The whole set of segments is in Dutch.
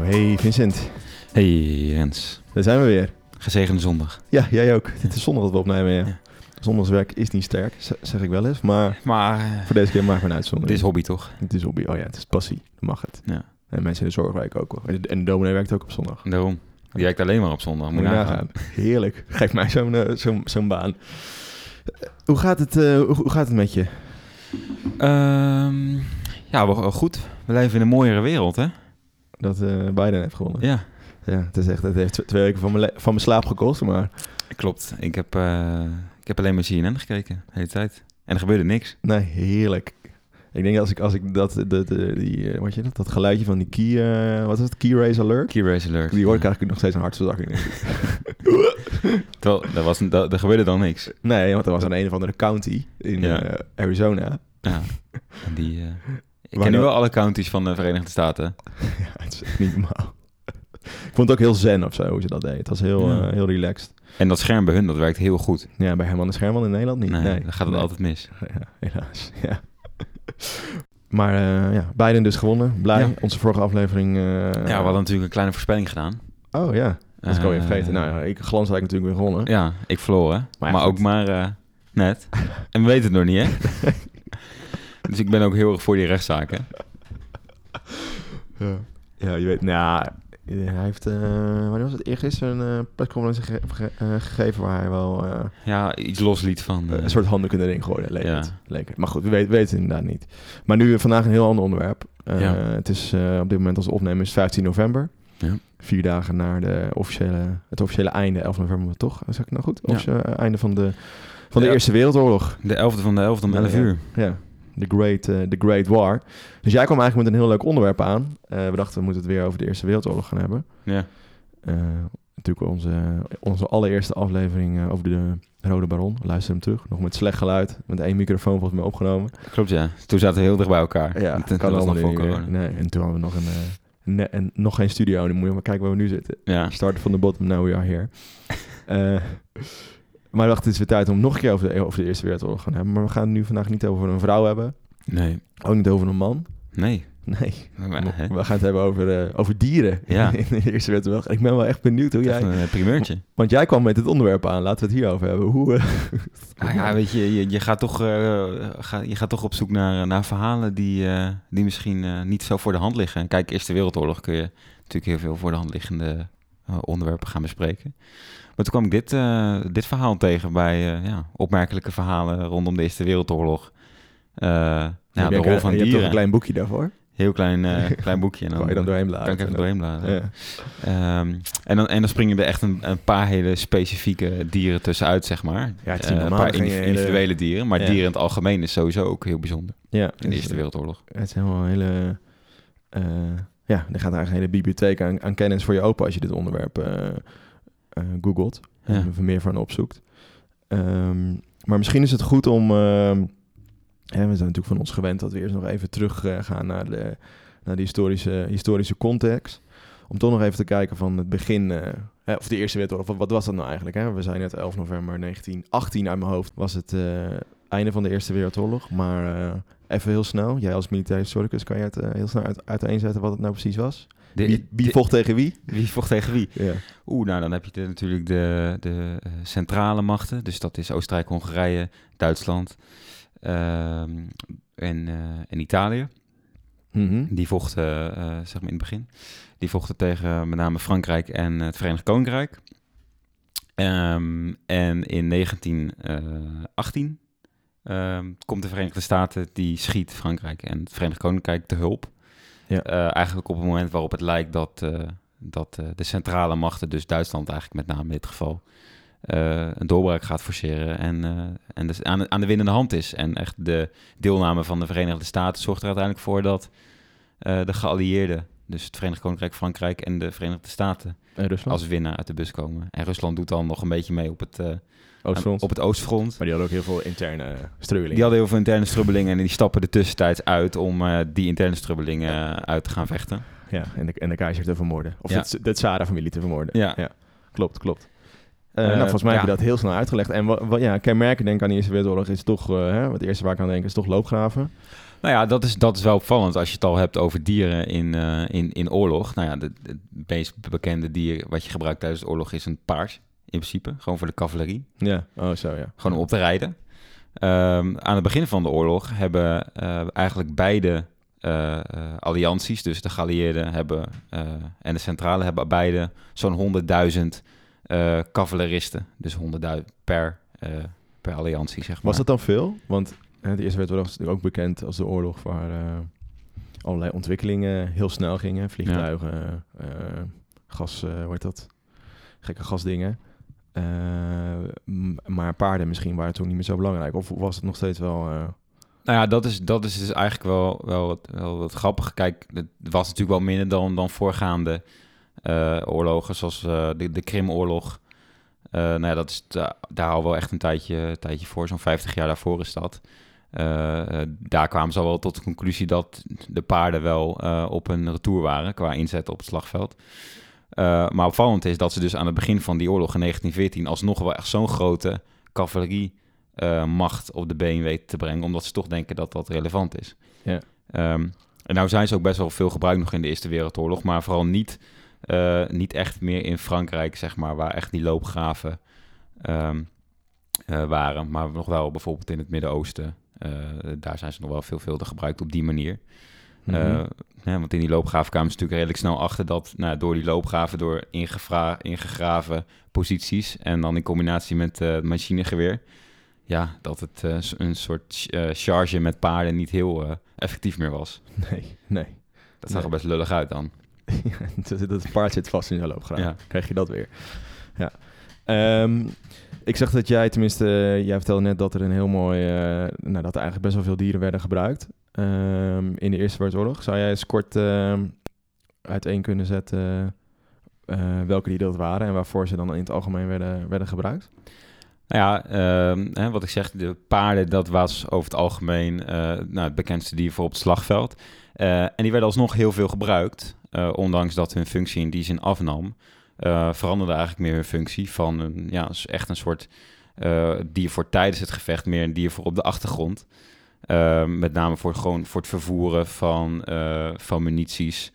Zo, hey Vincent. Hey Rens, Daar zijn we weer. gezegende zondag. Ja, jij ook. Het is zondag dat we opnemen, ja. Ja. Zondagswerk is niet sterk, zeg ik wel eens. Maar Maar eh, voor deze keer maken we een dit uitzondering. is hobby toch? Het is hobby. Oh ja, het is passie. Dan mag het. Ja. En mensen in de zorg werken ook wel. En de, en de dominee werkt ook op zondag. Daarom. Die werkt alleen maar op zondag. Moet je nagaan. Heerlijk. Geef mij zo'n eh, zo'n zo'n baan. Eh, Hoe gaat, het, hoe, gaat het met je? Ehm, ja, goed. We leven in een mooiere wereld, hè? Dat eh, Biden heeft gewonnen. Ja, Ja, het, is echt, het heeft tw- twee weken van mijn, van mijn slaap gekost. Maar klopt. Ik heb, eh, ik heb alleen maar CNN gekeken de hele tijd. En er gebeurde niks. nee, heerlijk. Ik denk als ik, als ik dat, de, de, die, eh, wat je dat, dat geluidje van die key, eh, wat is het, key raise alert? Key Race Alert. Die hoor ik Ja. eigenlijk nog steeds een hartverzakking. Terwijl, er, was, er, er gebeurde dan niks. nee, want er was een een of andere county in Ja. Arizona. Ja. En die... ik ken nu wel alle counties van de Verenigde Staten. ja, het is echt niet normaal. ik vond het ook heel zen of zo, hoe ze dat deed. Het was heel, Ja. eh, heel relaxed. En dat scherm bij hun, dat werkt heel goed. Ja, bij Herman de Scherman in Nederland niet. Nee, Nee, dan gaat het Nee. altijd mis. Ja, helaas. Ja. Maar eh, ja, Biden dus gewonnen. Blij. Ja. Onze vorige aflevering... eh, Ja, we hadden natuurlijk een kleine voorspelling gedaan. Oh ja, dat alweer Eh, vergeten. Nou ja, ik glans had ik natuurlijk weer gewonnen. Ja, ik verloor, hè? Maar Maar, ook maar net. en we weten het nog niet, hè? Dus ik ben ook heel erg voor die rechtszaken. Ja, ja je weet, nou, hij heeft, eh wanneer was het, eergisteren een eh, persconferentie ge- ge- eh, gegeven waar hij wel Ja, iets losliet van... een soort handdoek in de ring gooide, leek, Ja. het, leek het. Maar goed, we weten, het inderdaad niet. Maar nu vandaag een heel ander onderwerp. Ja. Het is op dit moment als opnemen is 15 november. Ja. Vier dagen naar de officiële, het officiële einde, 11 november toch? Zeg ik nou goed? Eh, einde van de, van de Ja. Eerste Wereldoorlog. De 11e van de 11e om 11 Ja. uur. Ja, The Great, eh, the great War. Dus jij kwam eigenlijk met een heel leuk onderwerp aan. Eh, we dachten, we moeten het weer over de Eerste Wereldoorlog gaan hebben. Ja. Eh, natuurlijk onze, onze allereerste aflevering over de Rode Baron. Luister hem terug. Nog met slecht geluid. Met één microfoon volgens mij opgenomen. Klopt, ja. Toen zaten we heel dicht bij elkaar. Ja, Toen- kan was allemaal nog voor corona. Nee, en toen hadden we nog, een, en nog geen studio. Dan moet je maar kijken waar we nu zitten. Ja. Starten van de bottom, now we are here. maar we dachten, het is weer tijd om nog een keer over de, over de Eerste Wereldoorlog te gaan hebben. Maar we gaan het nu vandaag niet over een vrouw hebben. Nee. Ook niet over een man. Nee. Nee, Maar, we gaan het hebben over, eh, over dieren Ja. in de Eerste Wereldoorlog. Ik ben wel echt benieuwd hoe jij... een primeurtje. Want jij kwam met het onderwerp aan. Laten we het hierover hebben. Hoe... eh, Nou ja, weet je, je, je, gaat toch, eh, ga, je gaat toch op zoek naar, naar verhalen die, die misschien niet zo voor de hand liggen. Kijk, Eerste Wereldoorlog kun je natuurlijk heel veel voor de hand liggende onderwerpen gaan bespreken. Maar toen kwam ik dit, eh, dit verhaal tegen bij eh, ja, opmerkelijke verhalen rondom de Eerste Wereldoorlog. Eh, ja, de rol van je hebt toch dieren. een klein boekje daarvoor. Heel klein, eh, klein boekje. En Kan je dan doorheen bladeren. kan ik even doorheen bladeren. Ja. Ehm, en, dan, en dan springen er echt een, een paar hele specifieke dieren tussenuit, zeg maar. Ja, het is Eh, niet een paar dan je individuele dieren. Maar Ja. dieren in het algemeen is sowieso ook heel bijzonder. Ja, In de dus, Eerste Wereldoorlog. Het helemaal een hele... eh, ja, er gaat eigenlijk een hele bibliotheek aan, aan kennis voor je open als je dit onderwerp eh, eh, googelt. Ja. En er meer van opzoekt. Ehm, maar misschien is het goed om... ehm, hè, we zijn natuurlijk van ons gewend dat we eerst nog even terug eh, gaan naar de, naar de historische, historische context. Om toch nog even te kijken van het begin... eh, hè, of de Eerste Wereldoorlog, wat, wat was dat nou eigenlijk? Hè? We zijn net 11 november 1918 uit mijn hoofd. Was het eh, einde van de Eerste Wereldoorlog. Maar eh, even heel snel. Jij als militair historicus kan je het eh, heel snel uit, uiteenzetten wat het nou precies was. De- Wie, wie de- vocht tegen wie? wie vocht tegen wie? Ja. Oeh, nou dan heb je de- natuurlijk de, de eh, centrale machten. Dus dat is Oostenrijk, Hongarije, Duitsland ehm, en, en Italië. Mhm. Die vochten, zeg maar in het begin, die vochten tegen met name Frankrijk en het Verenigd Koninkrijk. Ehm, en in 1918 ehm, komt de Verenigde Staten, die schiet Frankrijk en het Verenigd Koninkrijk te hulp. Ja. Eh, eigenlijk op het moment waarop het lijkt dat, eh, dat eh, de centrale machten, dus Duitsland eigenlijk met name in dit geval, een doorbraak gaat forceren en, en dus aan, de- aan de winnende hand is. En echt de deelname van de Verenigde Staten zorgt er uiteindelijk voor dat de geallieerden, dus het Verenigd Koninkrijk, Frankrijk en de Verenigde Staten, En Rusland? als winnaar uit de bus komen. En Rusland doet dan nog een beetje mee op het, eh, Oostfront. op het oostfront. Maar die hadden ook heel veel interne uh, strubbelingen. Die hadden heel veel interne strubbelingen en die stappen er tussentijds uit om eh, die interne strubbelingen eh, uit te gaan vechten. Ja, en de, en de keizer te vermoorden. Of Ja. de, de Tsara-familie te vermoorden. Ja. Klopt, klopt. Eh, Eh, nou, volgens mij ja. heb je dat heel snel uitgelegd. En wat, wat ja, kenmerken denk ik aan de Eerste Wereldoorlog is toch, eh, hè, wat het eerste waar ik aan denk is toch loopgraven. Nou ja, dat is, dat is wel opvallend als je het al hebt over dieren in, eh, in, in oorlog. Nou ja, de- het meest bekende dier wat je gebruikt tijdens de oorlog is een paard, in principe. Gewoon voor de cavalerie. Ja, oh zo ja. Gewoon om op te rijden. Ehm, aan het begin van de oorlog hebben eh, eigenlijk beide eh, allianties, dus de geallieerden hebben, en de centrale hebben beide zo'n 100.000 eh cavaleristen. Dus 100.000 per, per alliantie, zeg maar. Was dat dan veel? Want de Eerste Wereldoorlog is natuurlijk ook bekend als de oorlog waar eh, allerlei ontwikkelingen heel snel gingen. Vliegtuigen, eh, gas, eh, hoe heet dat? Gekke gasdingen. Maar paarden misschien waren toen niet meer zo belangrijk. Of was het nog steeds wel... Nou ja, dat is, dat is dus eigenlijk wel, wel, wat, wel wat grappig. Kijk, het was natuurlijk wel minder dan, dan voorgaande oorlogen, zoals de, de Krimoorlog. Eh nou ja, dat is, da- daar houden we wel echt een tijdje, tijdje voor. Zo'n 50 jaar daarvoor is dat. Eh, eh, daar kwamen ze al wel tot de conclusie dat de paarden wel eh, op een retour waren qua inzet op het slagveld. Maar opvallend is dat ze dus aan het begin van die oorlog in 1914 alsnog wel echt zo'n grote cavalerie eh, macht op de been weten te brengen, omdat ze toch denken dat dat relevant is. Ja. Ehm, en nou zijn ze ook best wel veel gebruikt nog in de Eerste Wereldoorlog, maar vooral niet, niet echt meer in Frankrijk, zeg maar, waar echt die loopgraven ehm, eh, waren, maar nog wel bijvoorbeeld in het Midden-Oosten. Eh, daar zijn ze nog wel veelvuldig gebruikt op die manier. mhm. Eh, ja, want in die loopgraven kwamen ze natuurlijk redelijk snel achter dat nou, door die loopgraven, door ingegraven posities en dan in combinatie met eh, het machinegeweer, ja, dat het een soort eh, charge met paarden niet heel effectief meer was. Nee, nee. Dat zag er best lullig uit dan. dat, paard zit vast in zo'n loopgraaf. Ja. Krijg je dat weer. Ja. Ehm, ik zag dat jij, tenminste, eh, jij vertelde net dat er een heel mooi, eh, nou, dat er eigenlijk best wel veel dieren werden gebruikt ehm, in de Eerste Wereldoorlog. Zou jij eens kort ehm, uiteen kunnen zetten eh, welke dieren dat waren en waarvoor ze dan in het algemeen werden, werden gebruikt? Nou ja, ehm, hè, wat ik zeg, de paarden, dat was over het algemeen nou, het bekendste dier voor op het slagveld. En die werden alsnog heel veel gebruikt, ondanks dat hun functie in die zin afnam. Eh, veranderde eigenlijk meer hun functie van een, ja, echt een soort eh, dier voor tijdens het gevecht, meer een dier voor op de achtergrond. Eh, met name voor, gewoon voor het vervoeren van, van munities,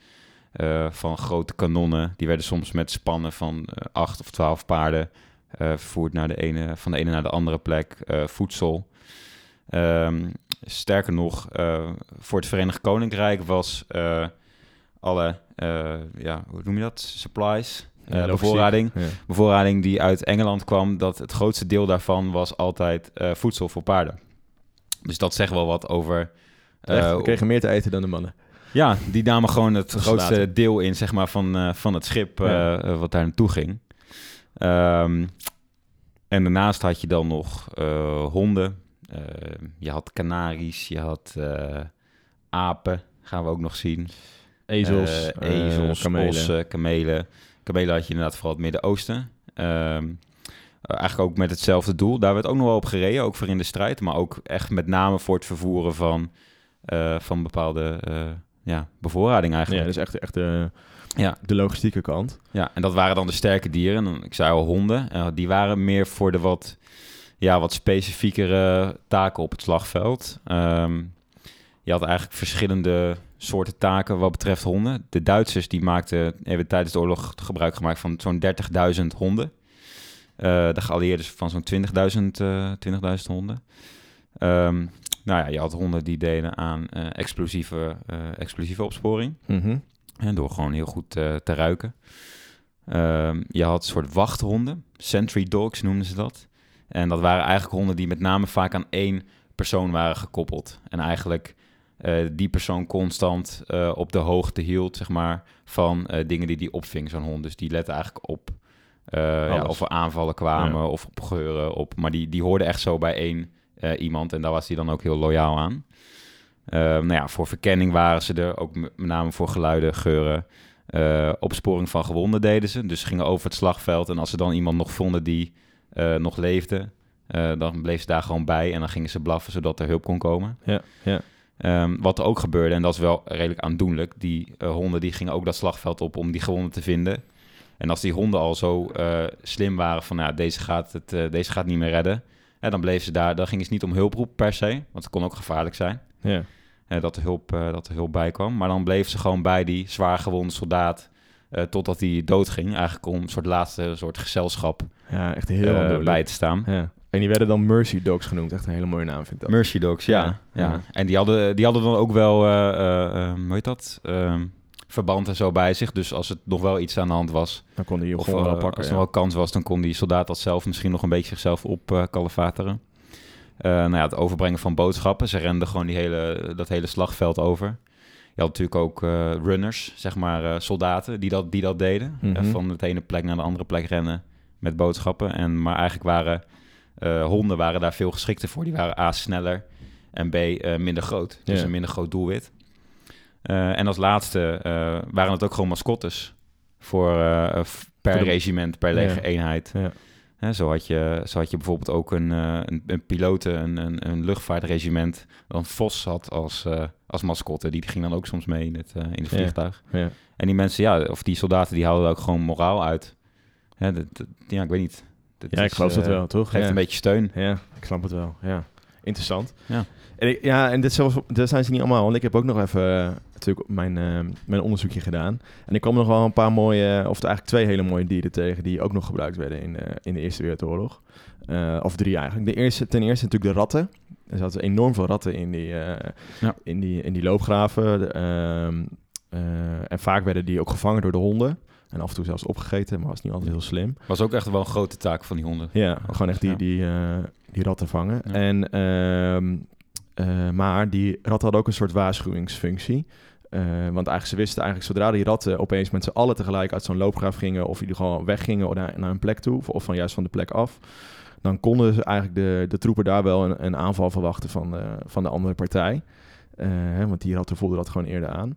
van grote kanonnen. Die werden soms met spannen van acht of twaalf paarden vervoerd naar de ene, van de ene naar de andere plek, voedsel. Ehm, sterker nog, voor het Verenigd Koninkrijk was alle, ja, hoe noem je dat, supplies, logistiek. bevoorrading, Ja. bevoorrading die uit Engeland kwam, dat het grootste deel daarvan was altijd eh, voedsel voor paarden. Dus dat zegt wel wat over... Echt, we kregen meer te eten dan de mannen. ja, die namen gewoon het grootste deel in, zeg maar, van, eh, van het schip Ja. wat daar naartoe ging. Ehm, en daarnaast had je dan nog honden. Je had kanaries, je had apen, gaan we ook nog zien. Ezels, ezels, kamelen. ossen, kamelen. Kamelen had je inderdaad vooral het Midden-Oosten. Ehm, eh, eigenlijk ook met hetzelfde doel. Daar werd ook nog wel op gereden, ook voor in de strijd. Maar ook echt met name voor het vervoeren van, eh, van bepaalde eh, ja, bevoorrading Ja, eigenlijk. dus echt, echt de, Ja. de logistieke kant. Ja, en dat waren dan de sterke dieren. En Ik zei al honden. Eh, die waren meer voor de wat, ja, wat specifiekere taken op het slagveld. Ehm, je had eigenlijk verschillende soorten taken wat betreft honden. De Duitsers die maakten, hebben tijdens de oorlog gebruik gemaakt van zo'n 30.000 honden. Eh, de geallieerden van zo'n 20.000 eh 20.000 honden. Ehm, nou ja, je had honden die deden aan eh, explosieve, eh, explosieve opsporing. Mhm. En door gewoon heel goed eh, te ruiken. Ehm, je had een soort wachthonden. Sentry dogs noemden ze dat. En dat waren eigenlijk honden die met name vaak aan één persoon waren gekoppeld. En eigenlijk eh, die persoon constant eh, op de hoogte hield, zeg maar, van eh, dingen die die opving, zo'n hond. Dus die lette eigenlijk op ja, of er aanvallen kwamen Ja. of op geuren. Op, maar die, die hoorde echt zo bij één iemand. En daar was hij dan ook heel loyaal aan. Nou ja, voor verkenning waren ze er, ook met name voor geluiden, geuren. Opsporing van gewonden deden ze. Dus ze gingen over het slagveld. En als ze dan iemand nog vonden die nog leefde, dan bleef ze daar gewoon bij. En dan gingen ze blaffen, zodat er hulp kon komen. Ja, ja. Ehm, wat er ook gebeurde, en dat is wel redelijk aandoenlijk, die eh, honden die gingen ook dat slagveld op om die gewonden te vinden. En als die honden al zo eh, slim waren van, nou, deze gaat, het, eh, deze gaat niet meer redden, hè, dan bleven ze daar, dan gingen ze niet om hulp roepen per se, want het kon ook gevaarlijk zijn. ja. dat, er hulp, dat er hulp bij kwam. Maar dan bleef ze gewoon bij die zwaar gewonde soldaat totdat hij doodging. Eigenlijk om een soort laatste soort gezelschap Ja, echt heel bij te staan. Ja. En die werden dan Mercy Dogs genoemd. Echt een hele mooie naam, vind ik dat. Mercy Dogs, ja. Ja, ja. ja. En die hadden, die hadden dan ook wel, eh, hoe heet dat? Ehm, verband en zo bij zich. Dus als het nog wel iets aan de hand was, dan kon die of gewoon eh, wel pakken. als er wel kans was, dan kon die soldaat dat zelf misschien nog een beetje zichzelf op kalefateren. Eh, nou ja, het overbrengen van boodschappen. Ze renden gewoon die hele, dat hele slagveld over. Je had natuurlijk ook runners, zeg maar soldaten, die dat, die dat deden. Mhm. Van het ene plek naar de andere plek rennen met boodschappen. En, maar eigenlijk waren honden waren daar veel geschikter voor. Die waren A, sneller en B, eh, minder groot. Dus Ja. een minder groot doelwit. Eh, en als laatste eh, waren het ook gewoon mascottes voor, eh, per regiment, per Ja. legereenheid. Ja. Hè, zo, had je, zo had je bijvoorbeeld ook een, eh een, een piloten, een, een, een luchtvaartregiment, dan Vos had als, eh, als mascotte. Die ging dan ook soms mee in het, eh, in het vliegtuig. Ja. En die mensen, ja, of die soldaten, die haalden ook gewoon moraal uit. Hè, dat, dat- ja, ik weet niet. Dat ja, ik geloof dat eh, wel, toch? Geeft ja. een beetje steun. Ja, ik snap het wel. Ja, interessant. Ja. En ik, ja, en dit, zelfs, dit zijn ze niet allemaal, want ik heb ook nog even eh, natuurlijk mijn, eh, mijn onderzoekje gedaan. En ik kwam nog wel een paar mooie, of eigenlijk twee hele mooie dieren tegen die ook nog gebruikt werden in, in de Eerste Wereldoorlog. Of drie eigenlijk. De eerste, ten eerste natuurlijk de ratten. Er zaten enorm veel ratten in die, Ja. in die, in die loopgraven. Ehm, eh, en vaak werden die ook gevangen door de honden. En af en toe zelfs opgegeten, maar was niet altijd heel slim. Was ook echt wel een grote taak van die honden. Ja, gewoon echt die, Ja. die, eh, die ratten vangen. Ja. En, ehm, eh, maar die ratten hadden ook een soort waarschuwingsfunctie. Eh, want eigenlijk, ze wisten eigenlijk zodra die ratten opeens met z'n allen tegelijk uit zo'n loopgraaf gingen... of die gewoon weggingen naar, naar een plek toe, of, of van juist van de plek af... dan konden ze eigenlijk de, de troepen daar wel een, een aanval verwachten van de, van de andere partij. Hè, want die ratten voelden dat gewoon eerder aan.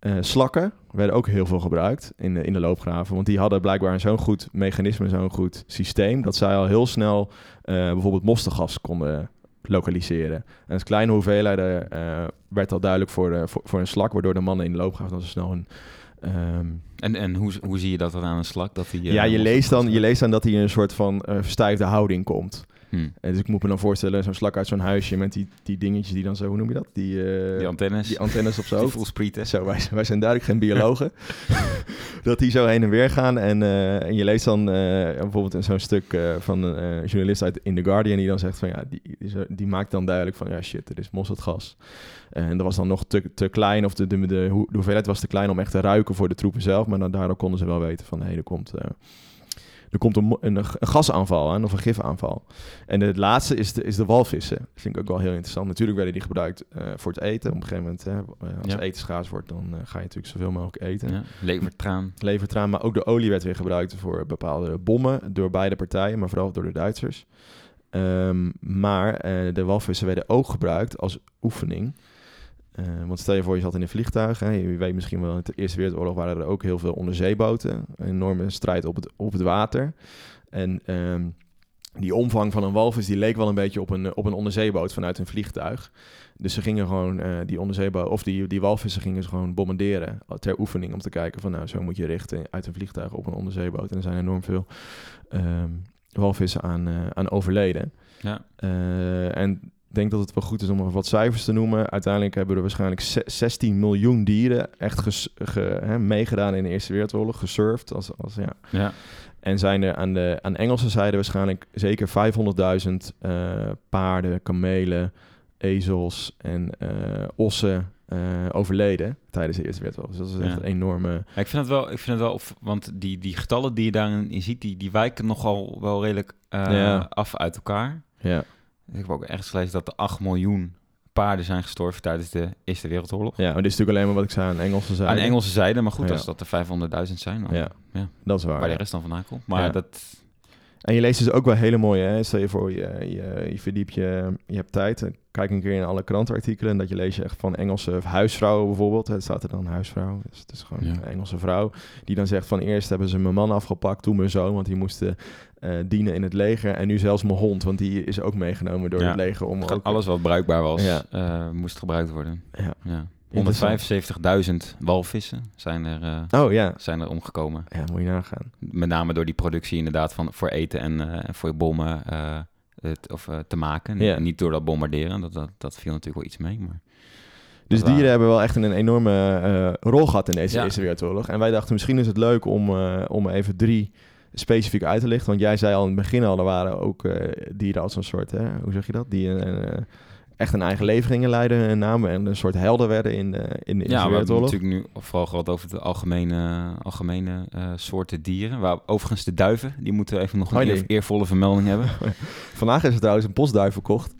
Eh, slakken werden ook heel veel gebruikt in de, in de loopgraven. Want die hadden blijkbaar zo'n goed mechanisme, zo'n goed systeem... dat zij al heel snel eh, bijvoorbeeld mosterdgas konden lokaliseren. En als kleine hoeveelheden eh, werd al duidelijk voor, de, voor, voor een slak... waardoor de mannen in de loopgraven dan zo snel een... ehm, En, en hoe, hoe zie je dat dan aan een slak? Dat die, ja, je leest, dan, je leest dan dat hij in een soort van verstijfde houding komt. Hm. Dus ik moet me dan voorstellen, zo'n slak uit zo'n huisje... met die, die dingetjes die dan zo, hoe noem je dat? Die, eh, Die antennes. die antennes op zijn Die. Zo, wij, wij zijn duidelijk geen biologen. dat die zo heen en weer gaan. En, eh, en je leest dan eh, bijvoorbeeld zo'n stuk van een journalist uit In The Guardian... die dan zegt van ja, die, die, zo- die maakt dan duidelijk van ja shit, er is mosterdgas. En dat was dan nog te, te klein, of de, de, de, hoe- de hoeveelheid was te klein om echt te ruiken voor de troepen zelf. Maar dan, daardoor konden ze wel weten van hé, er komt... er komt een, een, een gasaanval aan of een gifaanval. En het laatste is de, is de walvissen. Dat vind ik ook wel heel interessant. Natuurlijk werden die gebruikt eh, voor het eten. Op een gegeven moment, hè, eh, als Ja. eten schaars wordt, dan eh, ga je natuurlijk zoveel mogelijk eten. Ja, levertraan. Levertraan, maar ook de olie werd weer gebruikt voor bepaalde bommen door beide partijen, maar vooral door de Duitsers. Ehm, maar de walvissen werden ook gebruikt als oefening. Eh, want stel je voor, je zat in een vliegtuig. Hè, je weet misschien wel, in de Eerste Wereldoorlog waren er ook heel veel onderzeeboten. Een enorme strijd op het, op het water. En ehm, die omvang van een walvis, die leek wel een beetje op een, op een onderzeeboot vanuit een vliegtuig. Dus ze gingen gewoon eh, die onderzeeboot, of die, die walvissen gingen ze gewoon bombarderen ter oefening om te kijken van nou, zo moet je richten uit een vliegtuig op een onderzeeboot. En er zijn enorm veel ehm, walvissen aan, eh, aan overleden. Ja. En denk dat het wel goed is om nog wat cijfers te noemen. Uiteindelijk hebben er waarschijnlijk ze- 16 miljoen dieren echt ges- ge- hè, meegedaan in de Eerste Wereldoorlog, gesurfd. Als, als, ja. Ja. En zijn er aan de, aan Engelse zijde waarschijnlijk zeker 500.000 eh, paarden, kamelen, ezels en eh, ossen eh, overleden tijdens de Eerste Wereldoorlog. Dus dat is echt Ja. een enorme... Ja, ik vind het wel, ik vind het wel of, want die, die getallen die je daarin in ziet, die, die wijken nogal wel redelijk Ja. af uit elkaar. Ja, Ik heb ook ergens gelezen dat er 8 miljoen paarden zijn gestorven tijdens de Eerste Wereldoorlog. ja maar dit is natuurlijk alleen maar wat ik zei aan Engelse zijde. Aan Engelse zijde, maar goed, Ja. als dat er 500.000 zijn, dan Ja, ja. dat is waar. waar de rest dan vandaan komt. Maar dat, En je leest dus ook wel hele mooie, hè? stel je voor, je, je, je verdiept je, je hebt tijd, en kijk een keer in alle krantenartikelen en dat je leest je echt van Engelse huisvrouwen bijvoorbeeld, hè, er staat er dan huisvrouw, dus het is gewoon Ja. een Engelse vrouw, die dan zegt van eerst hebben ze mijn man afgepakt, toen mijn zoon, want die moesten eh, dienen in het leger en nu zelfs mijn hond, want die is ook meegenomen door Ja. het leger om ook... alles wat bruikbaar was, Ja. eh, moest gebruikt worden. Ja. Ja. Interessant. 175.000 walvissen zijn er, eh, Oh ja, zijn er omgekomen. ja, moet je nagaan. Met name door die productie inderdaad van voor eten en en voor bommen eh, het, of, te maken. Ja. Niet door dat bombarderen, dat, dat, dat viel natuurlijk wel iets mee. Maar Dus dieren hebben wel echt een, enorme rol gehad in deze Ja. Eerste Wereldoorlog. En wij dachten, misschien is het leuk om, om even drie specifiek uit te lichten. Want jij zei al in het begin al, er waren ook dieren als een soort, hè, hoe zeg je dat? Die een, eh, echt een eigen leven gingen leiden en namen en een soort helden werden in de, in de Ja, we hebben natuurlijk nu vooral gehad over de algemene, algemene eh, soorten dieren. Waar, overigens de duiven, die moeten even nog een Oh, nee. eer- eervolle vermelding hebben. Vandaag is er trouwens een bosduif verkocht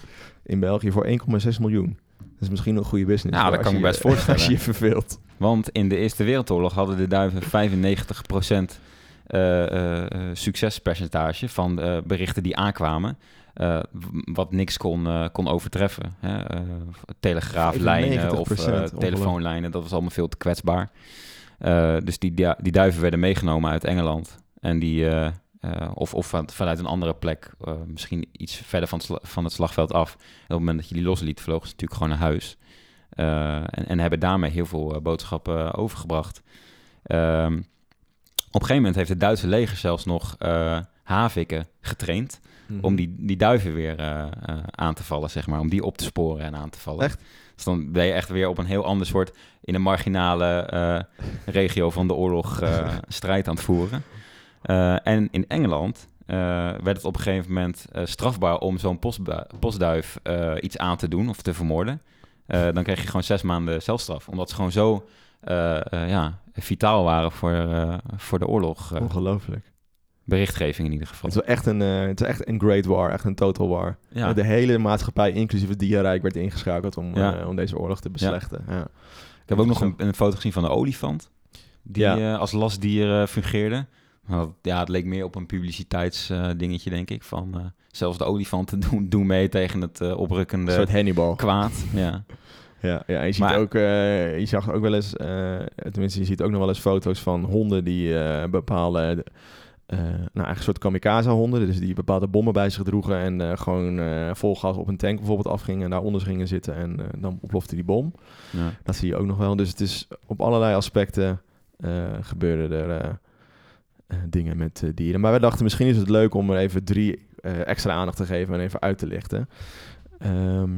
in België voor 1,6 miljoen. Dat is misschien een goede business. Voor dat kan me je- best voorstellen. Als je je verveelt. Want in de Eerste Wereldoorlog hadden de duiven 95% eh, eh, eh, succespercentage van eh, berichten die aankwamen. Eh, wat niks kon, eh, kon overtreffen. Hè? Eh, telegraaflijnen of 95%, ongelooflijk. telefoonlijnen, dat was allemaal veel te kwetsbaar. Dus die, die, die duiven werden meegenomen uit Engeland. En die, of, of van- vanuit een andere plek, misschien iets verder van van het slagveld af. En op het moment dat je die losliet, vlogen ze natuurlijk gewoon naar huis. En, en hebben daarmee heel veel boodschappen overgebracht. Ehm, op een gegeven moment heeft het Duitse leger zelfs nog haviken getraind Mhm. om die, die duiven weer eh, eh, aan te vallen, zeg maar. Om die op te sporen en aan te vallen. Echt? Dus dan ben je echt weer op een heel ander soort... in een marginale eh, regio van de oorlog strijd aan het voeren. En in Engeland werd het op een gegeven moment strafbaar... om zo'n postduif iets aan te doen of te vermoorden. Dan kreeg je gewoon zes maanden celstraf. Omdat ze gewoon zo ja, vitaal waren voor, voor de oorlog. Ongelooflijk. Berichtgeving in ieder geval. Het is wel echt een, eh, het is echt een great war, echt een total war. Ja. De hele maatschappij, inclusief het dierrijk, werd ingeschakeld om, Ja. eh, om deze oorlog te beslechten. Ja. Ik heb ook nog een, een foto gezien van een olifant. Die eh, als lastdier fungeerde. Dat- ja, het leek meer op een publiciteitsdingetje, dingetje denk ik. Van zelfs de olifanten doen, doen mee tegen het Een oprukkende soort Hannibal. kwaad. Ja. Ja, ja je ziet Maar- ook, je zag ook wel eens, tenminste je ziet ook nog wel eens foto's van honden die eh, bepaalde, nou eigenlijk een soort kamikaze honden, dus die bepaalde bommen bij zich droegen en eh, gewoon eh, vol gas op een tank bijvoorbeeld afgingen en daaronder gingen zitten en eh, dan ontplofte die bom. ja. Dat zie je ook nog wel. Dus het is op allerlei aspecten eh gebeuren er eh, eh, dingen met eh, dieren. Maar wij dachten misschien is het leuk om er even drie eh, extra aandacht te geven en even uit te lichten. Ehm,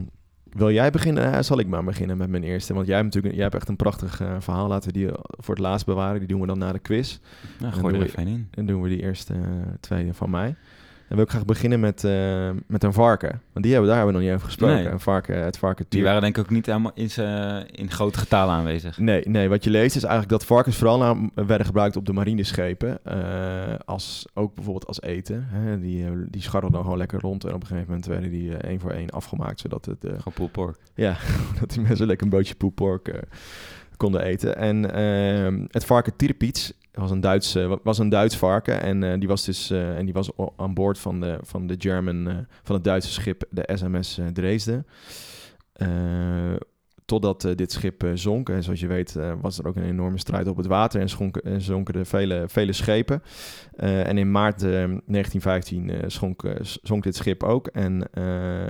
wil jij beginnen? Eh, zal ik maar beginnen met mijn eerste. Want jij hebt natuurlijk jij hebt echt een prachtig eh, verhaal. Laten we die voor het laatst bewaren. Die doen we dan na de quiz. Dan gooi er even in. En doen we die eerste eh, twee van mij. En wil ik graag beginnen met, eh, met een varken. Want die hebben, daar hebben we nog niet over gesproken. Nee. Een varken, het varken Die waren denk ik ook niet helemaal in, in grote getalen aanwezig. Nee, nee, wat je leest is eigenlijk dat varkens vooral werden gebruikt op de marineschepen. eh, als, ook bijvoorbeeld als eten. Hè. Die, eh, die scharrelden dan gewoon lekker rond. En op een gegeven moment werden die één voor één afgemaakt. Zodat het, Gewoon pulled pork. dat die mensen lekker een bootje poepork eh konden eten. En ehm, het varken Tirpitz was een Duits, eh, wa- was een Duits varken. En eh, die was dus eh, en die was aan boord van de, van de German, van het Duitse schip, de SMS Dresden. Totdat dit schip zonk. En zoals je weet was er ook een enorme strijd op het water en, schonken, en zonken er vele, vele schepen. En in maart eh, 1915 eh, schonk, zonk dit schip ook. En uh,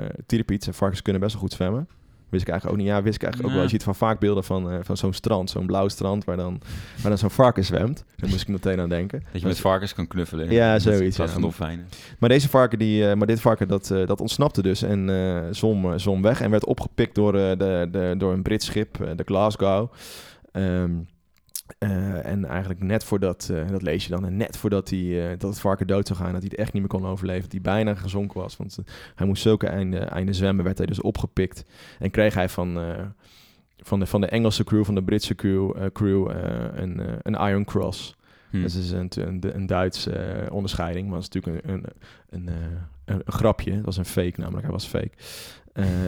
en varkens kunnen best wel goed zwemmen. Wist ik eigenlijk ook niet. Ja, wist ik eigenlijk ook wel. Je ziet van vaak beelden van, eh, van zo'n strand, zo'n blauw strand, waar dan, waar dan zo'n varken zwemt. Daar moest ik meteen aan denken. Dat je met varkens kan knuffelen. Ja, Dat- zoiets, plaats ja. van dolfijnen. Maar deze varken, die, eh, maar dit varken, dat, eh, dat ontsnapte dus en zwom, eh, zwom weg en werd opgepikt door, de, de, door een Brits schip, de Glasgow. Ehm, eh, en eigenlijk net voordat, eh, dat lees je dan, en net voordat hij, eh, dat het varken dood zou gaan, dat hij het echt niet meer kon overleven, dat hij bijna gezonken was. Want hij moest zulke einde, einde zwemmen, werd hij dus opgepikt. En kreeg hij van, van, de, van de Engelse crew, van de Britse crew, crew een, een Iron Cross. Hm. Dat is een, een, een Duitse onderscheiding, maar dat is natuurlijk een, een, een, een, een grapje. Dat was een fake namelijk, hij was fake.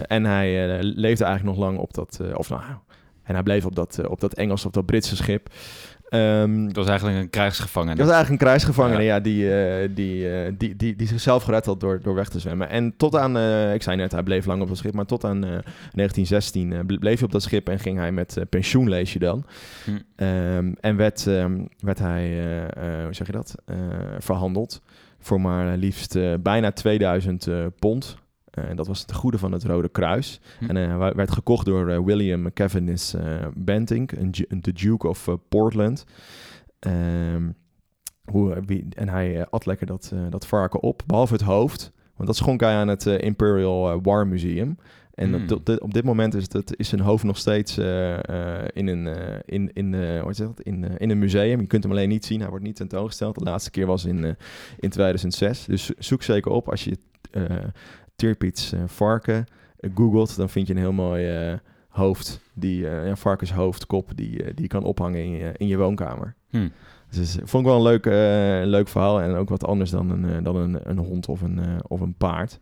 En hij leefde eigenlijk nog lang op dat, of nou, en hij bleef op dat, eh, op dat Engelse of dat Britse schip. Ehm, Het was eigenlijk een krijgsgevangene. dat was eigenlijk een krijgsgevangene, Ja. ja, die, eh, die, eh, die, die, die zichzelf gered had door, door weg te zwemmen. En tot aan, ik zei net, hij bleef lang op dat schip, maar tot aan eh, 1916 eh, ble- bleef hij op dat schip en ging hij met pensioen, lees je dan. Hm. Ehm, en werd, ehm, werd hij, hoe zeg je dat, verhandeld voor maar liefst bijna 2000 eh, pond. Eh, En dat was het goede van het Rode Kruis. Hm. En hij werd gekocht door eh, William Cavendish eh Bentinck, de Duke of eh, Portland. Ehm, hoe, wie, en hij eh, at lekker dat, eh, dat varken op, behalve het hoofd. Want dat schonk hij aan het eh, Imperial eh, War Museum. En Hmm. op, dit, op dit moment is, het, is zijn hoofd nog steeds eh, eh, in, een, eh, in, in, eh, hoe dat? In, eh, in een museum. Je kunt hem alleen niet zien. Hij wordt niet tentoongesteld. De laatste keer was in, eh, in 2006. Dus zoek zeker op als je eh Tirpitz eh, varken eh, googelt. Dan vind je een heel mooi eh, hoofd. Die, ja, varkenshoofdkop die, die je kan ophangen in je, in je woonkamer. Hm. Dus vond ik wel een leuk, een leuk verhaal. En ook wat anders dan een, dan een, een hond of een, of een paard.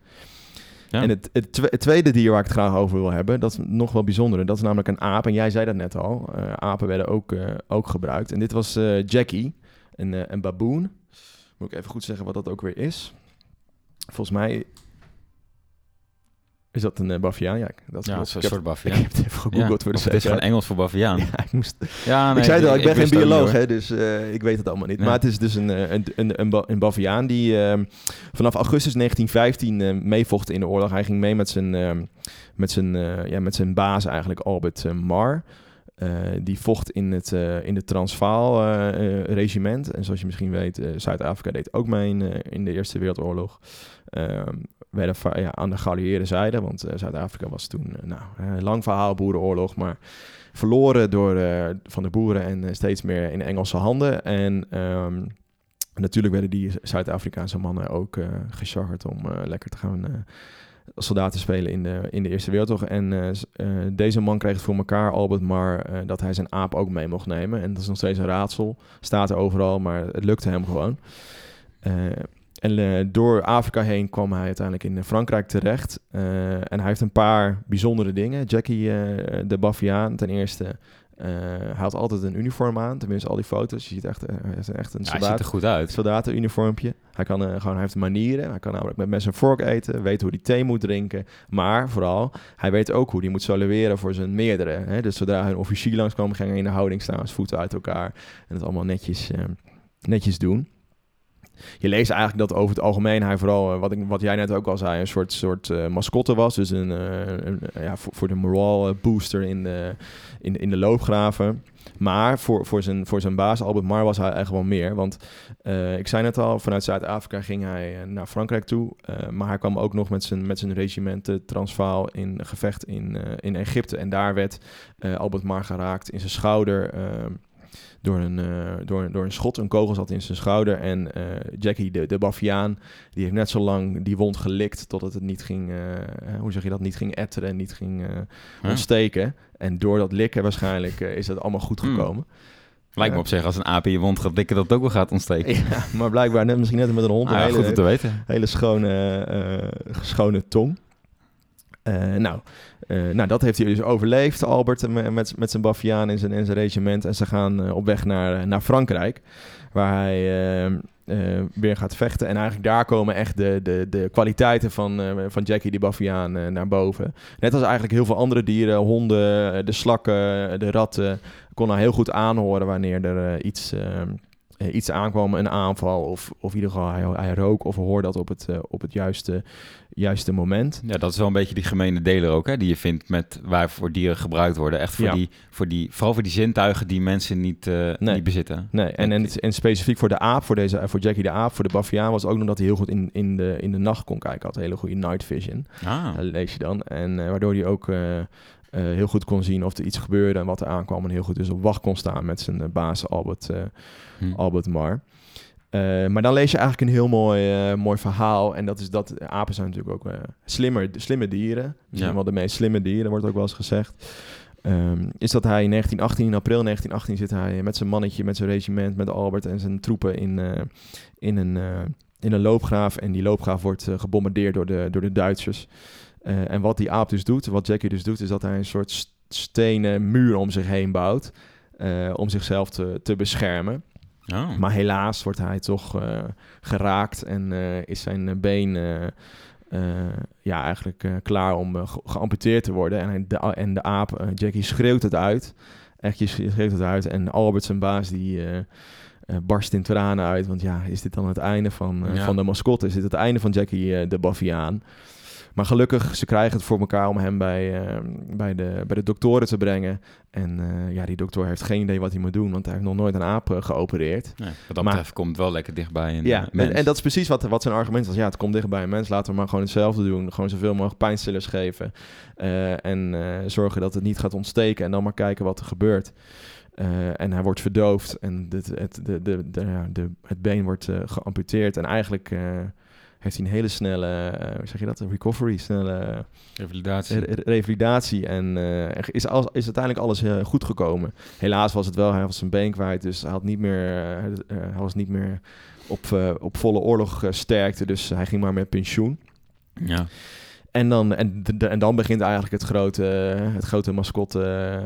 Ja. En het, het, twe- het tweede dier waar ik het graag over wil hebben, dat is nog wel bijzonder. Dat is namelijk een aap. En jij zei dat net al. Apen werden ook, ook gebruikt. En dit was Jackie, een, een baboon. Moet ik even goed zeggen wat dat ook weer is. Volgens mij is dat een uh, baviaan. Ja, dat Ja, klopt. zo'n ik heb, soort baviaan. Ik heb het even gegoogeld voor de het is gewoon. Engels voor baviaan. Ja, ik moest Ja, nee, ik zei al, ik ben geen bioloog, hè, dus eh, ik weet het allemaal niet. Nee. Maar het is dus een, eh, een, een, een, ba- een baviaan die ehm, vanaf augustus 1915 eh, meevocht in de oorlog. Hij ging mee met zijn, ehm, met zijn, eh, ja, met zijn baas eigenlijk, Albert eh. Eh, die vocht in het, eh, in het Transvaal-regiment. en zoals je misschien weet, eh, Zuid-Afrika deed ook mee in, eh, in de Eerste Wereldoorlog. Werden ja, aan de geallieerde zijde, want eh, Zuid-Afrika was toen, eh, nou, een lang verhaal, boerenoorlog, maar verloren door, eh, van de boeren en eh, steeds meer in Engelse handen. En ehm, natuurlijk werden die Zuid-Afrikaanse mannen ook eh gechargerd om eh, lekker te gaan eh, soldaten spelen in de, in de Eerste Wereldoorlog. En eh, eh, deze man kreeg het voor elkaar, Albert eh, dat hij zijn aap ook mee mocht nemen. En dat is nog steeds een raadsel. Staat er overal, maar het lukte hem gewoon. Eh, en eh, door Afrika heen kwam hij uiteindelijk in Frankrijk terecht. Eh, en hij heeft een paar bijzondere dingen. Jackie eh, de Baviaan, ten eerste. eh, hij had altijd een uniform aan. Tenminste, al die foto's. Je ziet echt, eh, hij is echt een Ja, hij soldaat. ziet er goed uit. soldatenuniformpje. Hij, kan, eh, gewoon, hij heeft manieren. Hij kan namelijk met mes en vork eten. Weet hoe hij thee moet drinken. Maar vooral, hij weet ook hoe hij moet salueren voor zijn meerdere. Hè? Dus zodra hij een officier langskwam, ging hij in de houding staan. Zijn voeten uit elkaar. En het allemaal netjes, eh, netjes doen. Je leest eigenlijk dat over het algemeen hij vooral, eh, wat, ik, wat jij net ook al zei, een soort, soort eh, mascotte was. Dus een, eh, een, ja, voor, voor de morale booster in de, in, in de loopgraven. Maar voor, voor, zijn, voor zijn baas, Albert Mar, was hij echt wel meer. Want ik zei net al, vanuit Zuid-Afrika ging hij naar Frankrijk toe. Maar hij kwam ook nog met zijn, met zijn regiment eh, Transvaal in gevecht in, in Egypte. En daar werd Albert Mar geraakt in zijn schouder eh, door, een, eh, door, door een schot. Een kogel zat in zijn schouder. En eh, Jackie, de, de Baviaan, die heeft net zo lang die wond gelikt... totdat het niet ging, eh, hoe zeg je dat, niet ging etteren en niet ging Huh? ontsteken. En door dat likken waarschijnlijk is dat allemaal goed Hmm. gekomen. Lijkt me op zich, als een aap in je wond gaat dikken, dat het ook wel gaat ontsteken. Ja, maar blijkbaar net, misschien net met een hond Ah, een ja, hele, goed om te weten. hele schone, eh, schone tong. Eh, nou, eh, nou, dat heeft hij dus overleefd, Albert, eh, met, met zijn Baviaan en zijn, zijn regiment. En ze gaan op weg naar, naar Frankrijk, waar hij weer gaat vechten. En eigenlijk daar komen echt de, de, de kwaliteiten van, van Jackie de Baviaan eh, naar boven. Net als eigenlijk heel veel andere dieren, honden, de slakken, de ratten, kon hij heel goed aanhoren wanneer er iets... eh, iets aankwam, een aanval, of, of in ieder geval hij, hij rook of hoorde dat op het, eh, op het juiste, juiste moment. Ja, dat is wel een beetje die gemene deler ook, hè, die je vindt met waarvoor dieren gebruikt worden. Echt voor Ja. die, voor die, vooral voor die zintuigen die mensen niet, eh, Nee. niet bezitten. Nee, en, en, en specifiek voor de aap, voor, deze, voor Jackie de aap, voor de Baviaan, was ook nog dat hij heel goed in, in, de, in de nacht kon kijken. Had hele goede night vision, Ah, Dat lees je dan. En waardoor hij ook heel goed kon zien of er iets gebeurde en wat er aankwam. En heel goed dus op wacht kon staan met zijn eh, baas Albert, eh, hm. Albert Mar. Eh, maar dan lees je eigenlijk een heel mooi, eh, mooi verhaal. En dat is dat apen zijn natuurlijk ook eh, slimmer, slimme dieren. Misschien Ja. wel de meest slimme dieren, wordt ook wel eens gezegd. Ehm, is dat hij in 1918, in april 1918, zit hij met zijn mannetje, met zijn regiment, met Albert en zijn troepen in, eh, in, een, eh, in een loopgraaf. En die loopgraaf wordt eh, gebombardeerd door de, door de Duitsers. Eh, en wat die aap dus doet, wat Jackie dus doet, is dat hij een soort st- stenen muur om zich heen bouwt. eh, om zichzelf te, te beschermen. Oh. Maar helaas wordt hij toch eh, geraakt en is zijn been ja, eigenlijk klaar om ge- geamputeerd te worden. En, hij, de, en de aap, Jackie, schreeuwt het uit. Echt, je schreeuwt het uit. En Albert, zijn baas, die barst in tranen uit. Want ja, is dit dan het einde van, Ja. van de mascotte? Is dit het einde van Jackie de Baviaan? Maar gelukkig, ze krijgen het voor elkaar om hem bij, eh, bij, de, bij de doktoren te brengen. En eh, ja, die dokter heeft geen idee wat hij moet doen, want hij heeft nog nooit een aap eh, geopereerd. Nee, wat dat Maar- betreft komt het wel lekker dichtbij een Ja, eh, en, en dat is precies wat, wat zijn argument was. Ja, het komt dicht bij een mens, laten we maar gewoon hetzelfde doen. Gewoon zoveel mogelijk pijnstillers geven. en zorgen dat het niet gaat ontsteken en dan maar kijken wat er gebeurt. En hij wordt verdoofd en dit, het, de, de, de, ja, de, het been wordt geamputeerd. En eigenlijk heeft hij een hele snelle, eh, hoe zeg je dat, een recovery, snelle Revalidatie. re- re- revalidatie. En eh, is, al, is uiteindelijk alles eh, goed gekomen. Helaas was het wel, hij was zijn been kwijt, dus hij, had niet meer, hij was niet meer op, op volle oorlog sterkte. Dus hij ging maar met pensioen. ja. En dan, en, dan begint eigenlijk het grote, het grote mascotte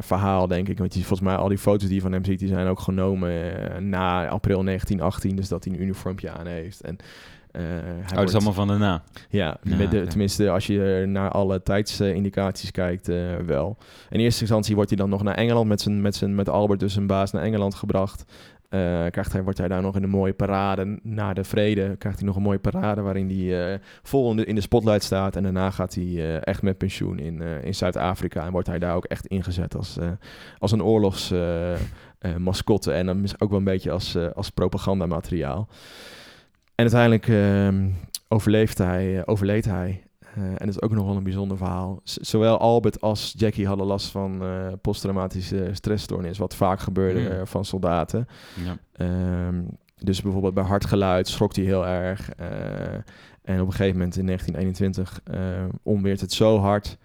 verhaal, denk ik. Want je, volgens mij al die foto's die je van hem ziet, die zijn ook genomen na april 1918. Dus dat hij een uniformpje aan heeft. En, eh, hij Oh, is allemaal van daarna. ja, Ja, met de, tenminste als je naar alle tijdsindicaties kijkt, eh, wel. In eerste instantie wordt hij dan nog naar Engeland met, zijn, met, zijn, met Albert, dus zijn baas, naar Engeland gebracht. Eh, krijgt hij, wordt hij daar nog in een mooie parade na de vrede. Krijgt hij nog een mooie parade waarin hij eh, vol in de, in de spotlight staat. En daarna gaat hij eh, echt met pensioen in, eh, in Zuid-Afrika. En wordt hij daar ook echt ingezet als, eh, als een oorlogsmascotte. en dan is ook wel een beetje als, eh, als propagandamateriaal. En uiteindelijk ehm, overleeft hij, eh, overleed hij. Eh, en dat is ook nog wel een bijzonder verhaal. Z- zowel Albert als Jackie hadden last van eh, posttraumatische stressstoornis, wat vaak gebeurde eh, van soldaten. Ja. Ehm, dus bijvoorbeeld bij hartgeluid schrok hij heel erg. en op een gegeven moment in 1921 eh onweert het zo hard.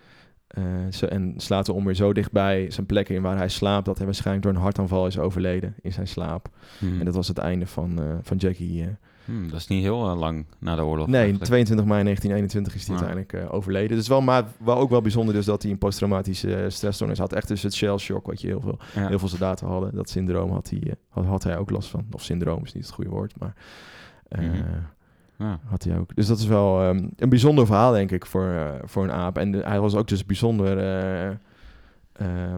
zo, en slaat de onweer zo dichtbij zijn plek in waar hij slaapt... dat hij waarschijnlijk door een hartaanval is overleden in zijn slaap. Hm. En dat was het einde van, van Jackie. Eh. Hm, dat is niet heel eh, lang na de oorlog. Nee, eigenlijk. 22 mei 1921 is hij Ja. uiteindelijk eh, overleden. Dus wel, maar wel ook wel bijzonder dus dat hij een posttraumatische eh, stressstoornis had. Echt dus het shell shock wat je heel veel, Ja. heel veel soldaten hadden. Dat syndroom had hij, had, had hij ook last van. Of syndroom is niet het goede woord, maar Mhm. Ja. had hij ook. Dus dat is wel ehm, een bijzonder verhaal denk ik voor, voor een aap. En de- hij was ook dus bijzonder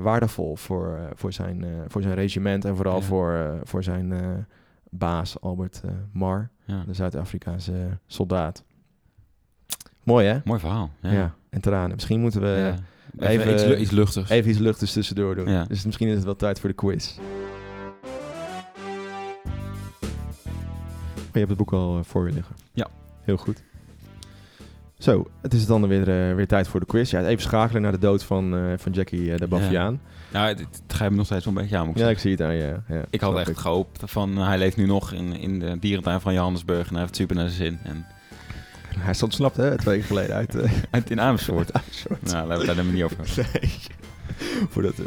waardevol voor, voor, zijn, voor zijn regiment en vooral Ja. voor, voor zijn baas Albert eh, Mar Ja. de Zuid-Afrikaanse soldaat. Mooi hè? Mooi verhaal. Ja. Ja. en tranen. Misschien moeten we Ja. even- Even, iets, iets luchtigs. even iets luchtigs tussendoor doen. Ja. Dus misschien is het wel tijd voor de quiz. Maar je hebt het boek al eh, voor je liggen. Ja. Heel goed. Zo, het is dan weer, eh, weer tijd voor de quiz. Ja, even schakelen naar de dood van, eh, van Jackie eh, de Baviaan. Nou, het, het me nog steeds wel een beetje aan, moet ik Ja, ik zie het aan je. Ja, Ik had echt gehoopt van, hij leeft nu nog in, in de dierentuin van Johannesburg en hij heeft het super naar zijn zin. En Hij is ontsnapt hè, twee weken geleden uit. uit in Amersfoort. soort. nou, daar hebben we het daar niet over. Nee. voor dat, eh,